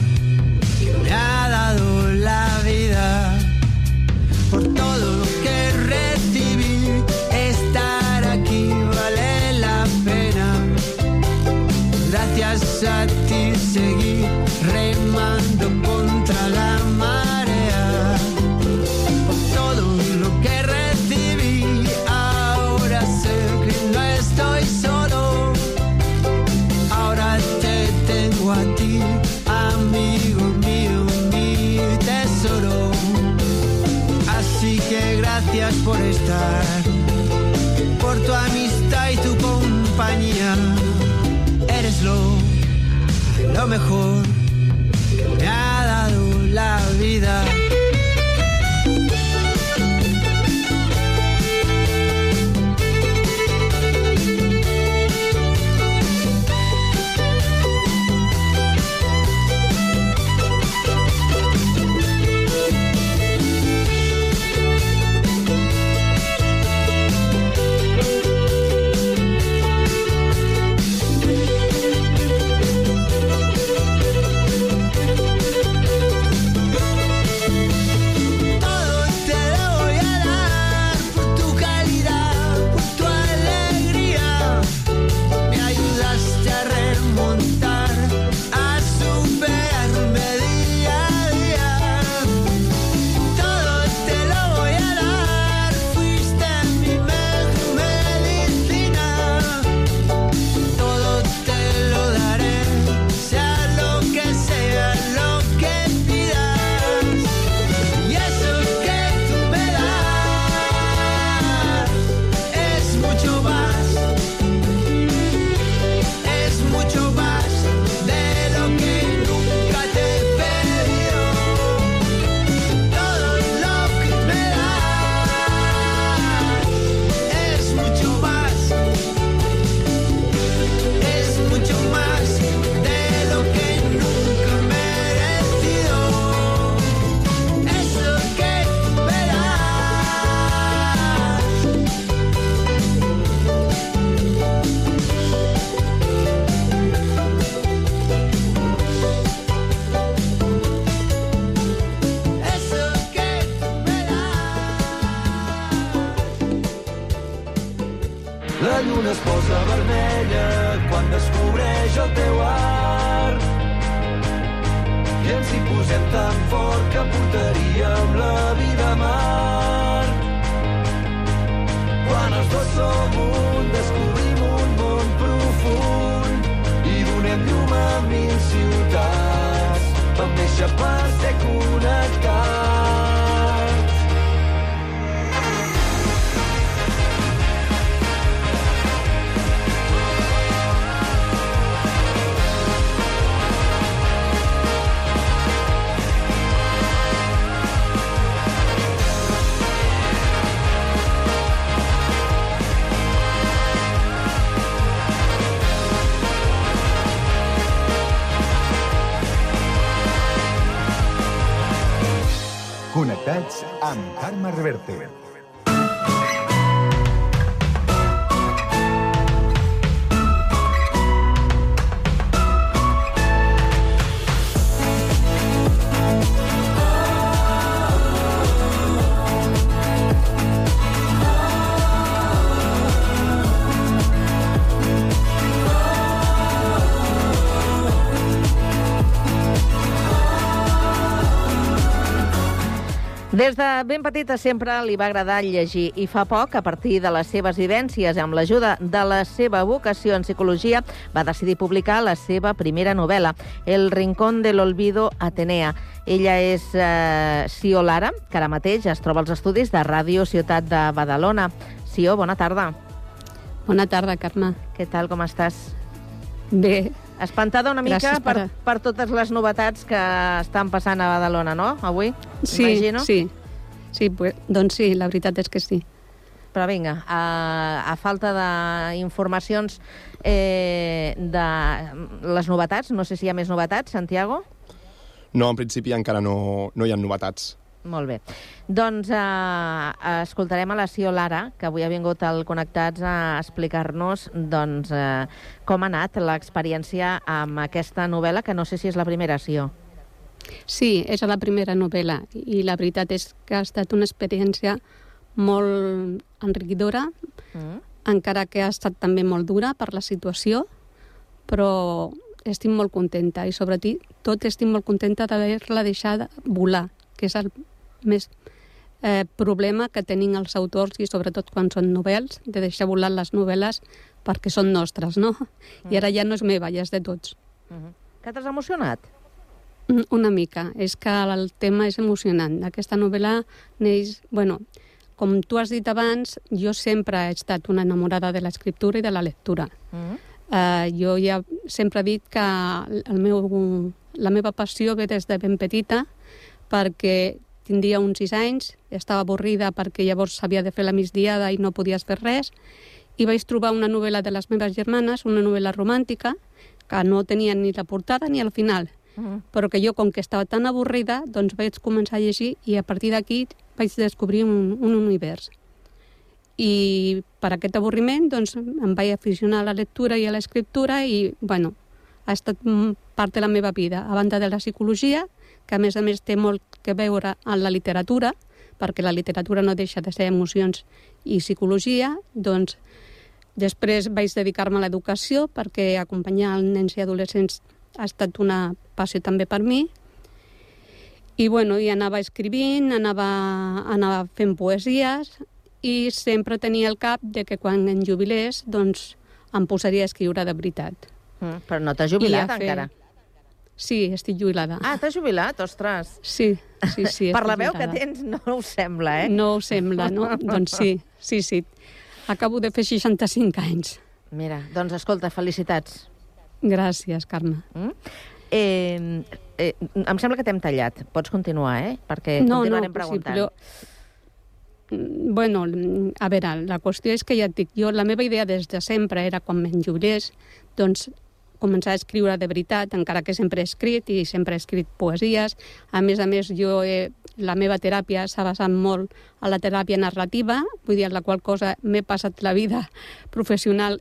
mejor. fuerte. Des de ben petita sempre li va agradar llegir i fa poc, a partir de les seves vivències amb l'ajuda de la seva vocació en psicologia, va decidir publicar la seva primera novel·la, El rincón de l'olvido Atenea. Ella és eh, Sio Lara, que ara mateix es troba als estudis de Ràdio Ciutat de Badalona. Sio, bona tarda. Bona tarda, Carme. Què tal, com estàs? Bé. Espantada una mica Gràcies per, per- per totes les novetats que estan passant a Badalona, no?, avui? Sí, Imagino. sí. Sí, pues, doncs sí, la veritat és que sí. Però vinga, a, a falta d'informacions eh, de les novetats, no sé si hi ha més novetats, Santiago? No, en principi encara no, no hi ha novetats. Molt bé. Doncs eh, escoltarem a la Cio Lara, que avui ha vingut al Connectats a explicar-nos doncs, eh, com ha anat l'experiència amb aquesta novel·la, que no sé si és la primera, Cio. Sí, és la primera novel·la i la veritat és que ha estat una experiència molt enriquidora, Mm. encara que ha estat també molt dura per la situació, però estic molt contenta i sobretot tot estic molt contenta d'haver-la deixada volar, que és el més eh, problema que tenen els autors i sobretot quan són novel·les, de deixar volar les novel·les perquè són nostres, no? I ara ja no és meva, ja és de tots. Mm -hmm. Que t'has emocionat? Mm, Una mica. És que el tema és emocionant. Aquesta novel·la neix... Bueno, com tu has dit abans, jo sempre he estat una enamorada de l'escriptura i de la lectura. Mm. Uh, jo ja sempre he dit que el meu, la meva passió ve des de ben petita perquè tindria uns sis anys, estava avorrida perquè llavors havia de fer la migdiada i no podies fer res, i vaig trobar una novel·la de les meves germanes, una novel·la romàntica, que no tenia ni la portada ni el final, Mm. però que jo, com que estava tan avorrida, doncs vaig començar a llegir i a partir d'aquí vaig descobrir un, un univers. I per aquest avorriment doncs, em vaig aficionar a la lectura i a l'escriptura i, bueno, ha estat part de la meva vida, a banda de la psicologia, que a més a més té molt que veure amb la literatura, perquè la literatura no deixa de ser emocions i psicologia, doncs després vaig dedicar-me a l'educació perquè acompanyar els nens i adolescents ha estat una passió també per mi. I, bueno, i anava escrivint, anava, anava fent poesies i sempre tenia el cap de que quan em jubilés doncs em posaria a escriure de veritat. Mm. Però no t'has jubilat fer- encara? Sí, estic jubilada. Ah, t'has jubilat? Ostres. Sí, sí, sí. per la veu que jubilada. tens no ho sembla, eh? No ho sembla, no? doncs sí, sí, sí. Acabo de fer 65 anys. Mira, doncs escolta, felicitats. Gràcies, Carme. Mm? Eh, eh, em sembla que t'hem tallat. Pots continuar, eh? Perquè no, no, continuarem sí, preguntant. però... Mm, Bueno, a veure, la qüestió és que ja et dic, jo la meva idea des de sempre era quan me'n jubilés, doncs començar a escriure de veritat, encara que sempre he escrit i sempre he escrit poesies. A més a més, jo he, la meva teràpia s'ha basat molt a la teràpia narrativa, vull dir, en la qual cosa m'he passat la vida professional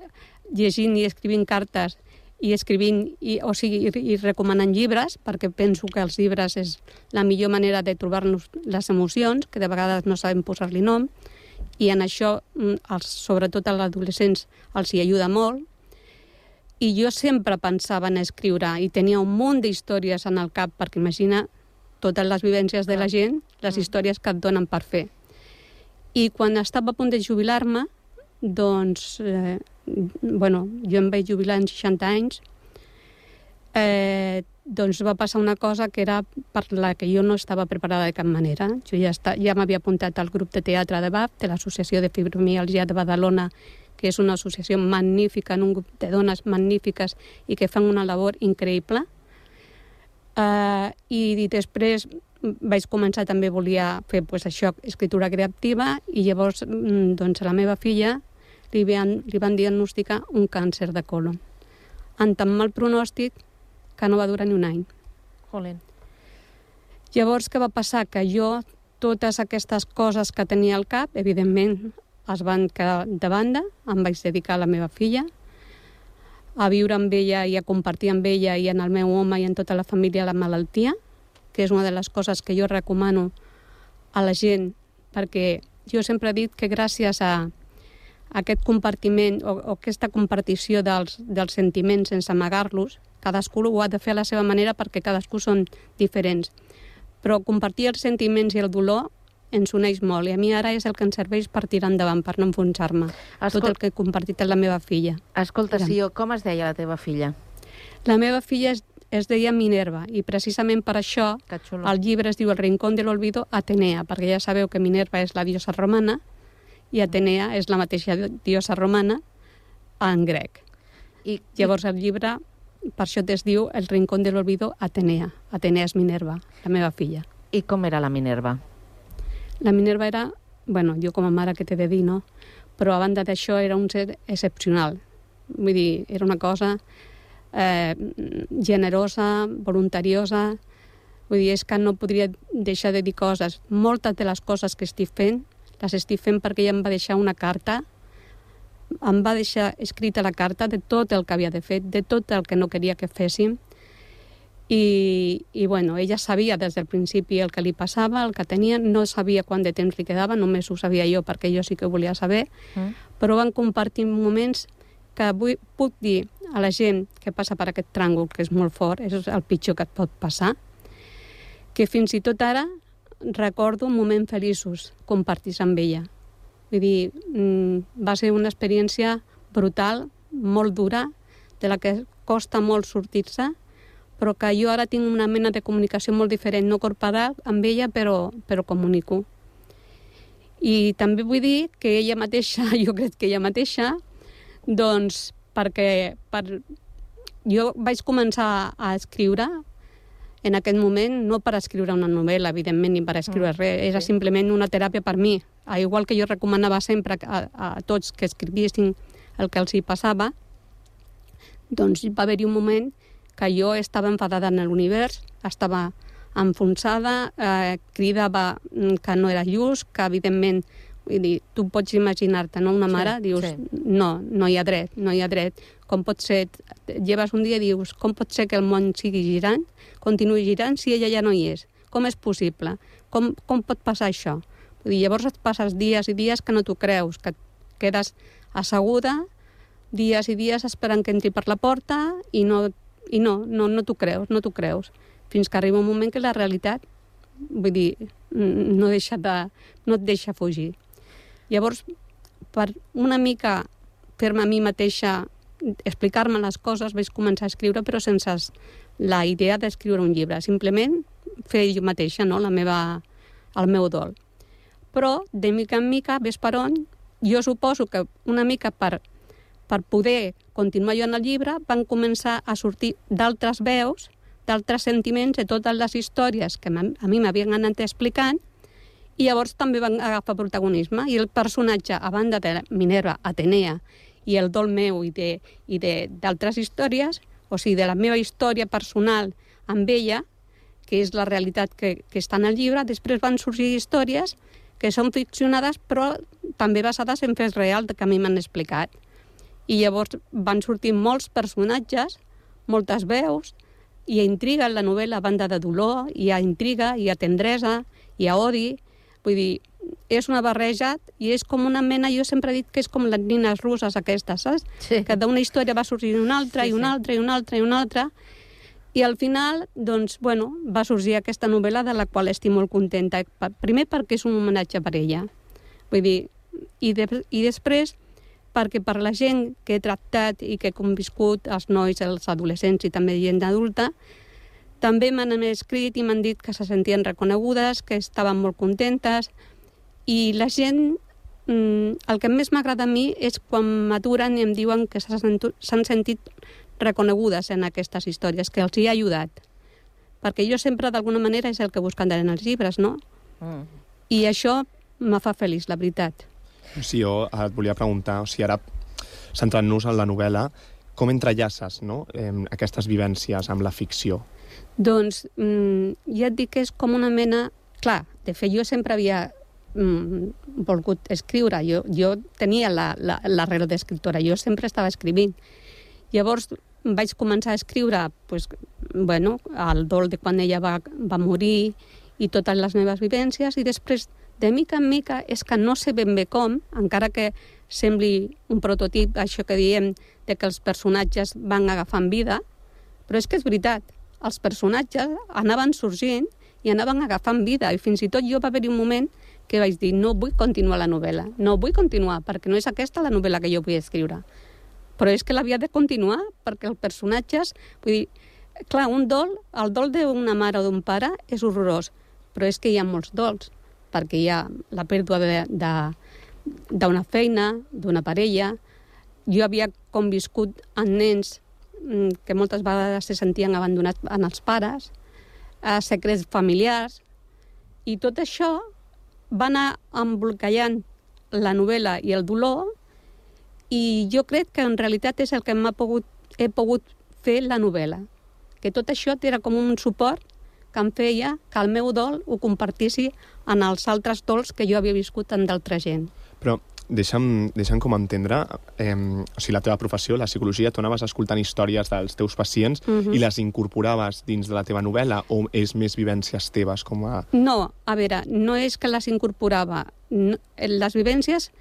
llegint i escrivint cartes i escrivint, i, o sigui, i, i recomanant llibres, perquè penso que els llibres és la millor manera de trobar-nos les emocions, que de vegades no sabem posar-li nom, i en això, mm, els, sobretot als adolescents, els hi ajuda molt. I jo sempre pensava en escriure i tenia un munt d'històries en el cap, perquè imagina totes les vivències de la gent, les històries que et donen per fer. I quan estava a punt de jubilar-me, doncs, eh, bueno, jo em vaig jubilar en 60 anys, eh, doncs va passar una cosa que era per la que jo no estava preparada de cap manera. Jo ja, està, ja m'havia apuntat al grup de teatre de BAP, de l'Associació de Fibromialgia de Badalona, que és una associació magnífica, en un grup de dones magnífiques i que fan una labor increïble. Uh, I després vaig començar també, volia fer pues, això, escriptura creativa, i llavors mm, doncs, a la meva filla li van, li van diagnosticar un càncer de colon. En tan mal pronòstic que no va durar ni un any. Jolín. Llavors, què va passar? Que jo, totes aquestes coses que tenia al cap, evidentment, es van quedar de banda, em vaig dedicar a la meva filla, a viure amb ella i a compartir amb ella i en el meu home i en tota la família la malaltia, que és una de les coses que jo recomano a la gent, perquè jo sempre he dit que gràcies a aquest compartiment o, o aquesta compartició dels, dels sentiments sense amagar-los, cadascú ho ha de fer a la seva manera perquè cadascú són diferents. Però compartir els sentiments i el dolor ens uneix molt i a mi ara és el que em serveix per tirar endavant, per no enfonsar-me. Tot el que he compartit amb la meva filla. Escolta. Sió, com es deia la teva filla? La meva filla es, es deia Minerva i precisament per això el llibre es diu El rincón de l'olvido Atenea, perquè ja sabeu que Minerva és la diosa romana i Atenea és la mateixa diosa romana, en grec. I, Llavors el llibre, per això es diu El rincón del olvido Atenea. Atenea és Minerva, la meva filla. I com era la Minerva? La Minerva era, bueno, jo com a mare que t'he de dir, no? Però a banda d'això era un ser excepcional. Vull dir, era una cosa eh, generosa, voluntariosa, vull dir, és que no podria deixar de dir coses. Moltes de les coses que estic fent, les estic fent perquè ella em va deixar una carta, em va deixar escrita la carta de tot el que havia de fer, de tot el que no queria que féssim, i, i bueno, ella sabia des del principi el que li passava, el que tenia, no sabia quant de temps li quedava, només ho sabia jo perquè jo sí que ho volia saber, Mm. però van compartir moments que avui puc dir a la gent que passa per aquest tràngol, que és molt fort, és el pitjor que et pot passar, que fins i tot ara recordo moments feliços compartits amb ella. Vull dir, mm, va ser una experiència brutal, molt dura, de la que costa molt sortir-se, però que jo ara tinc una mena de comunicació molt diferent, no corporal amb ella, però, però comunico. I també vull dir que ella mateixa, jo crec que ella mateixa, doncs perquè per... jo vaig començar a escriure en aquest moment, no per escriure una novel·la, evidentment, ni per escriure Mm, res, era simplement una teràpia per mi. Igual que jo recomanava sempre a, a tots que escrivissin el que els hi passava, doncs va haver-hi un moment que jo estava enfadada en l'univers, estava enfonsada, eh, cridava mm, que no era just, que evidentment, vull dir, tu pots imaginar-te, no? Una Sí, mare, dius, sí. no, no hi ha dret, no hi ha dret. Com pot ser, lleves un dia i dius, com pot ser que el món sigui girant, continuï girant si ella ja no hi és? Com és possible? Com, com pot passar això? Vull dir, llavors et passes dies i dies que no t'ho creus, que et quedes asseguda, dies i dies esperant que entri per la porta i no, i no, no, no t'ho creus, no t'ho creus. Fins que arriba un moment que la realitat, vull dir, no, deixa de, no et deixa fugir. Llavors, per una mica fer-me a mi mateixa, explicar-me les coses, vaig començar a escriure, però sense la idea d'escriure un llibre. Simplement fer jo mateixa no? la meva, el meu dol. Però, de mica en mica, ves per on, jo suposo que una mica per, per poder continuar jo en el llibre, van començar a sortir d'altres veus, d'altres sentiments, de totes les històries que a mi m'havien anat explicant, i llavors també van agafar protagonisme. I el personatge, a banda de Minerva, Atenea, i el dol meu i d'altres històries, o sigui, de la meva història personal amb ella, que és la realitat que, que està en el llibre, després van sorgir històries que són ficcionades però també basades en fets reals que a mi m'han explicat. I llavors van sortir molts personatges, moltes veus, hi ha intriga en la novel·la, a banda de dolor, hi ha intriga, hi ha tendresa, hi ha odi, vull dir, és una barreja i és com una mena, jo sempre he dit que és com les nines russes aquestes, saps? Sí. Que d'una història va sorgir una altra, Sí, i una sí. altra, i una altra, i una altra, i al final, doncs, bueno, va sorgir aquesta novel·la de la qual estic molt contenta. Primer perquè és un homenatge per ella. Vull dir, i, de, i després perquè per la gent que he tractat i que he conviscut, els nois, els adolescents i també gent adulta, també m'han escrit i m'han dit que se sentien reconegudes, que estaven molt contentes, i la gent, mm, el que més m'agrada a mi és quan m'aturen i em diuen que s'han sentit reconegudes en aquestes històries, que els hi ha ajudat. Perquè jo sempre, d'alguna manera, és el que busquen en els llibres, no? Mm. I això me fa feliç, la veritat. Sí, jo et volia preguntar, o sigui, ara centrant-nos en la novel·la, com entrellaces no? eh, aquestes vivències amb la ficció? Doncs mm, ja et dic que és com una mena... Clar, de fet, jo sempre havia mm, volgut escriure. Jo, jo tenia la- la- l'arrel d'escriptora, jo sempre estava escrivint. Llavors vaig començar a escriure pues, bueno, el dol de quan ella va, va morir i totes les meves vivències i després, de mica en mica, és que no sé ben bé com, encara que sembli un prototip, això que diem, de que els personatges van agafant vida, però és que és veritat, els personatges anaven sorgint i anaven agafant vida, i fins i tot jo va haver-hi un moment que vaig dir no vull continuar la novel·la, no vull continuar, perquè no és aquesta la novel·la que jo vull escriure. Però és que l'havia de continuar, perquè els personatges... Vull dir, clar, un dol, el dol d'una mare o d'un pare és horrorós, però és que hi ha molts dols, perquè hi ha la pèrdua d'una feina, d'una parella, jo havia conviscut amb nens mm, que moltes vegades se sentien abandonats en els pares, a secrets familiars, i tot això va anar embolcallant la novel·la i el dolor, i jo crec que en realitat és el que m'ha pogut, he pogut fer la novel·la. Que tot això era com un suport que em feia que el meu dol ho compartissi en els altres dols que jo havia viscut amb d'altra gent. Però deixa'm, deixa'm com entendre, eh, o sigui, la teva professió, la psicologia, tu anaves escoltant històries dels teus pacients Mhm. i les incorporaves dins de la teva novel·la o és més vivències teves com a... No, a veure, no és que les incorporava. No, les vivències,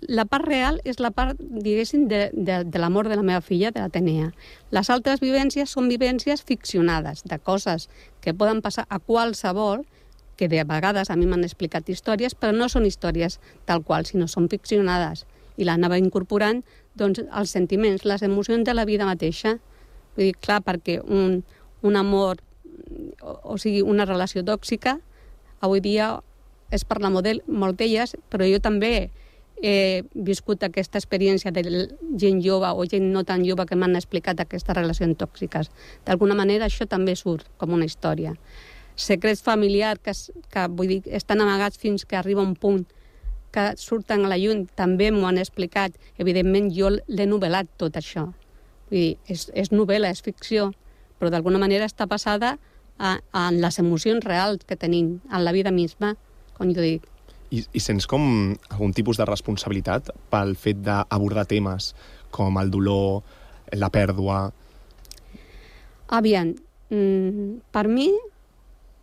la part real és la part, diguéssim, de, de, de l'amor de la meva filla, de l'Atenea. Les altres vivències són vivències ficcionades, de coses que poden passar a qualsevol, que de vegades a mi m'han explicat històries, però no són històries tal qual, sinó són ficcionades. I l'anava incorporant doncs, els sentiments, les emocions de la vida mateixa. Vull dir, clar, perquè un, un amor, o, o sigui, una relació tòxica, avui dia es parla molt d'ell- molt d'elles, però jo també he viscut aquesta experiència de gent jove o gent no tan jove que m'han explicat aquestes relacions tòxiques. D'alguna manera això també surt com una història. Secrets familiars que, que vull dir, estan amagats fins que arriba un punt que surten a la llum, també m'ho han explicat. Evidentment, jo l'he novel·lat tot això. Vull dir, és, és novel·la, és ficció, però d'alguna manera està passada a les emocions reals que tenim, en la vida misma, com jo dic. I, I sents com algun tipus de responsabilitat pel fet d'abordar temes com el dolor, la pèrdua... Aviam, mm, per mi,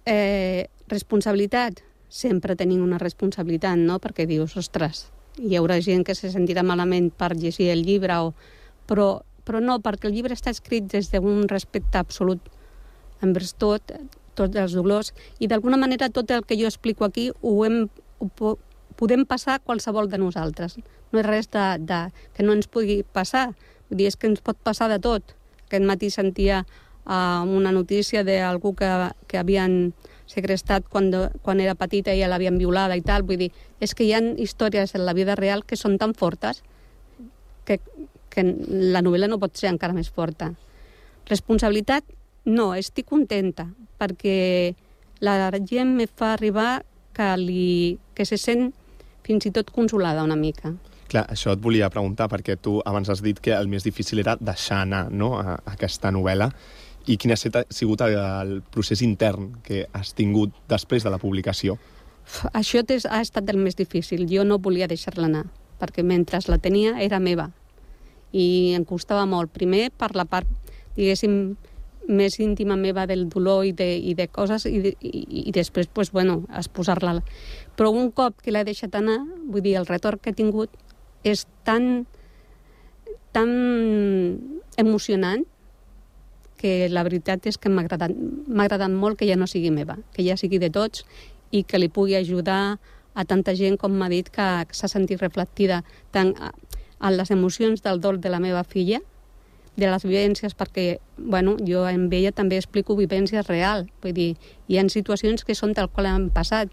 eh, responsabilitat, sempre tenim una responsabilitat, no? Perquè dius, ostres, hi haurà gent que se sentirà malament per llegir el llibre, o... però, però no, perquè el llibre està escrit des d'un respecte absolut envers tot, tots els dolors, i d'alguna manera tot el que jo explico aquí ho, hem, ho po podem passar qualsevol de nosaltres. No és res de, de, que no ens pugui passar. Vull dir, és que ens pot passar de tot. Aquest matí sentia uh, una notícia d'algú que, que havien segrestat quan, de, quan era petita i ja l'havien violada i tal. Vull dir, és que hi ha històries en la vida real que són tan fortes que, que la novel·la no pot ser encara més forta. Responsabilitat, no, estic contenta, perquè la gent me fa arribar que, li, que se sent fins i tot consolada una mica. Clar, això et volia preguntar, perquè tu abans has dit que el més difícil era deixar anar no, a, a aquesta novel·la. I quin ha sigut el, procés intern que has tingut després de la publicació? Això ha estat el més difícil. Jo no volia deixar-la anar, perquè mentre la tenia era meva. I em costava molt. Primer per la part, diguéssim, més íntima meva del dolor i de, i de coses i, de, i, i després, pues, bueno, exposar-la. Però un cop que l'he deixat anar, vull dir, el retorn que he tingut és tan, tan emocionant que la veritat és que m'ha agradat, agradat molt que ja no sigui meva, que ja sigui de tots i que li pugui ajudar a tanta gent com m'ha dit que s'ha sentit reflectida tant en les emocions del dol de la meva filla, de les vivències, perquè bueno, jo en ella també explico vivències reals, vull dir, hi ha situacions que són tal qual han passat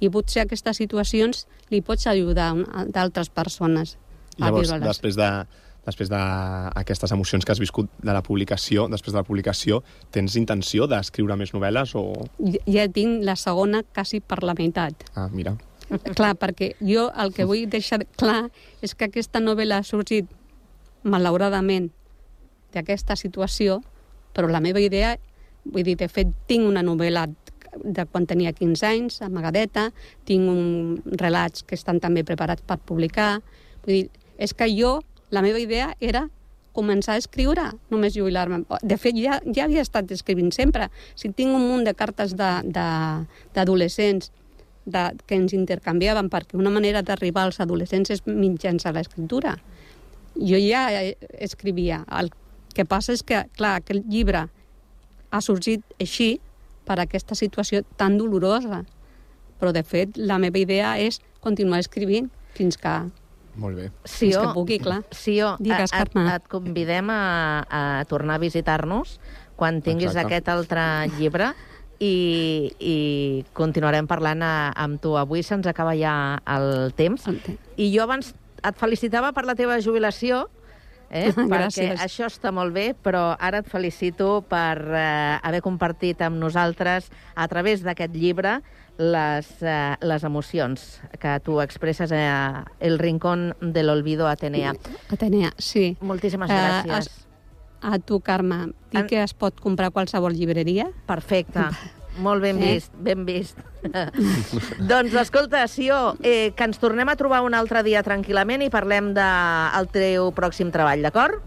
i potser aquestes situacions li pots ajudar a d'altres persones a Llavors, després de després d'aquestes emocions que has viscut de la publicació, després de la publicació, tens intenció d'escriure més novel·les o... Ja- Ja tinc la segona quasi per la meitat. Ah, mira. Clar, perquè jo el que vull deixar clar és que aquesta novel·la ha sorgit, malauradament, d'aquesta situació, però la meva idea, vull dir, de fet, tinc una novel·la de quan tenia 15 anys, amagadeta, tinc un relats que estan també preparats per publicar. Vull dir, és que jo, la meva idea era començar a escriure, només jubilar-me. De fet, ja, ja havia estat escrivint sempre. Si tinc un munt de cartes d'adolescents que ens intercanviàvem, perquè una manera d'arribar als adolescents és mitjançant l'escriptura. Jo ja eh, escrivia. El que passa és que, clar, aquest llibre ha sorgit així per aquesta situació tan dolorosa. Però, de fet, la meva idea és continuar escrivint fins que, Molt bé. fins que pugui, clar. Sí, jo, Digues, et, et convidem a, a tornar a visitar-nos quan tinguis Exacte. aquest altre llibre i, i continuarem parlant a, amb tu. Avui se'ns acaba ja el temps. El temps. I jo abans et felicitava per la teva jubilació eh? perquè Gràcies. això està molt bé, però ara et felicito per eh, haver compartit amb nosaltres, a través d'aquest llibre, les, eh, les emocions que tu expresses a El Rincón de l'Olvido Atenea. Atenea, sí. Moltíssimes Eh, gràcies. es- A tu, Carme, dir En- que es pot comprar a qualsevol llibreria. Perfecte. Molt ben Eh? vist, ben vist. doncs, escolta, Sió, eh, que ens tornem a trobar un altre dia tranquil·lament i parlem del teu pròxim treball, d'acord?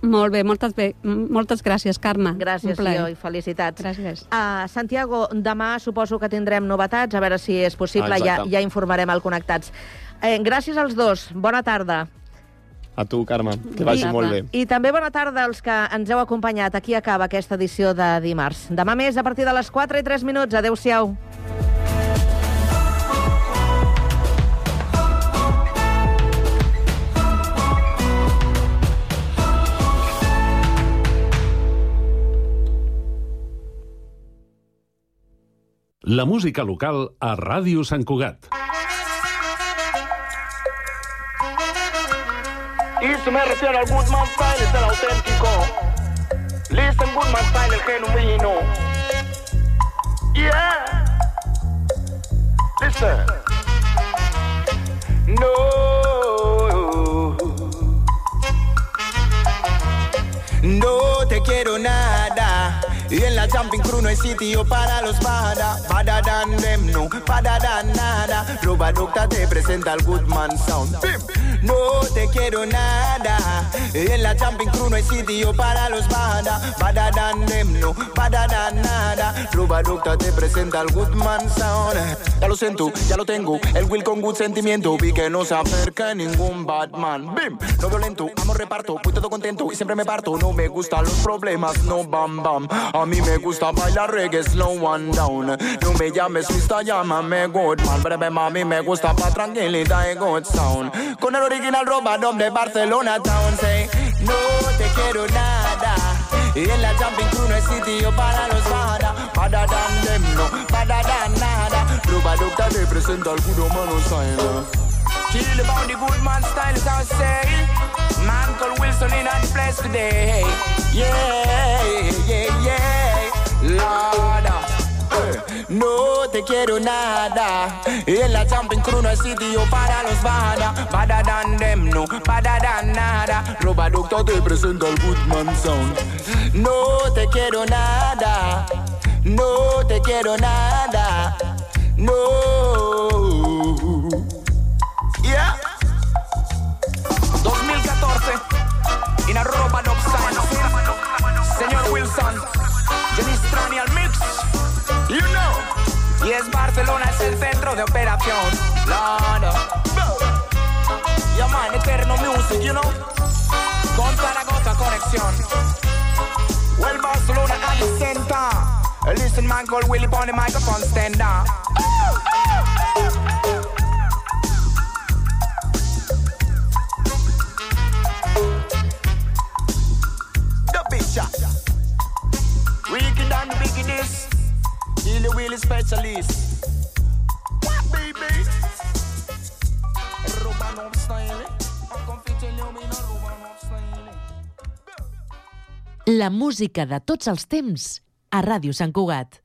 Molt bé, moltes, bé, moltes gràcies, Carme. Gràcies. Sió, i felicitats. Gràcies. Uh, Santiago, demà suposo que tindrem novetats, a veure si és possible, ja, Exacte. ja informarem al Connectats. Eh, gràcies als dos, bona tarda. A tu, Carme, que vagi I, molt bé. I també bona tarda als que ens heu acompanyat. Aquí acaba aquesta edició de dimarts. Demà més, a partir de les 4 i 3 minuts. Adéu-siau. La música local a Ràdio Sant Cugat. Si me refiero al Goodman Style, es el auténtico. Listen, Goodman Style, el genuino. Yeah. Listen. No. No te quiero nada. Y en la Jumping Crew no hay sitio para los bada. Bada dan them, no, bada dan nada. Robaducta te presenta el Goodman Sound. Bim. No te quiero nada. Y en la Jumping Crew no hay sitio para los bada. Bada dan them, no, bada dan nada. Robaducta te presenta el Goodman Sound. Ya lo siento, ya lo tengo. El Will con good sentimiento. Vi que no se acerca ningún Batman. Bim, no violento, amo reparto. Voy todo contento y siempre me parto. No me gustan los problemas, no bam bam. A mí me gusta bailar reggae, slow one down. No me llames Mr. llámame Goodman. Breve mami, me gusta pa' tranquilidad y good sound. Con el original robador de Barcelona Town. Say, no te quiero nada. Y en la Jumping Crew no hay sitio para los bada. Bada dan them, no, bada dan nada. Robaducta te presenta el puro mano sign. Chill about the good man style is our say. Man called Wilson in the place today. Yeah, yeah, yeah. Lord. No te quiero nada. En la Jumping Crew no hay sitio para los bada. Bada dan them, no, bada dan nada. Robaducto te presenta el Goodman Sound. No te quiero nada. No te quiero nada. No. In a roba dub. Señor Wilson. Jenny Strani al mix. You know. Y es Barcelona es el centro de operación. Lord. Llaman Eterno Music, you know. Con Zaragoza conexión. Well, Barcelona at the center. Listen, man, called Willie on the microphone stand up. Wickedest. Really, really specialist. What, baby? Romanov style. I'm confident you mean a Romanov style. La música de tots els temps a Ràdio Sant Cugat.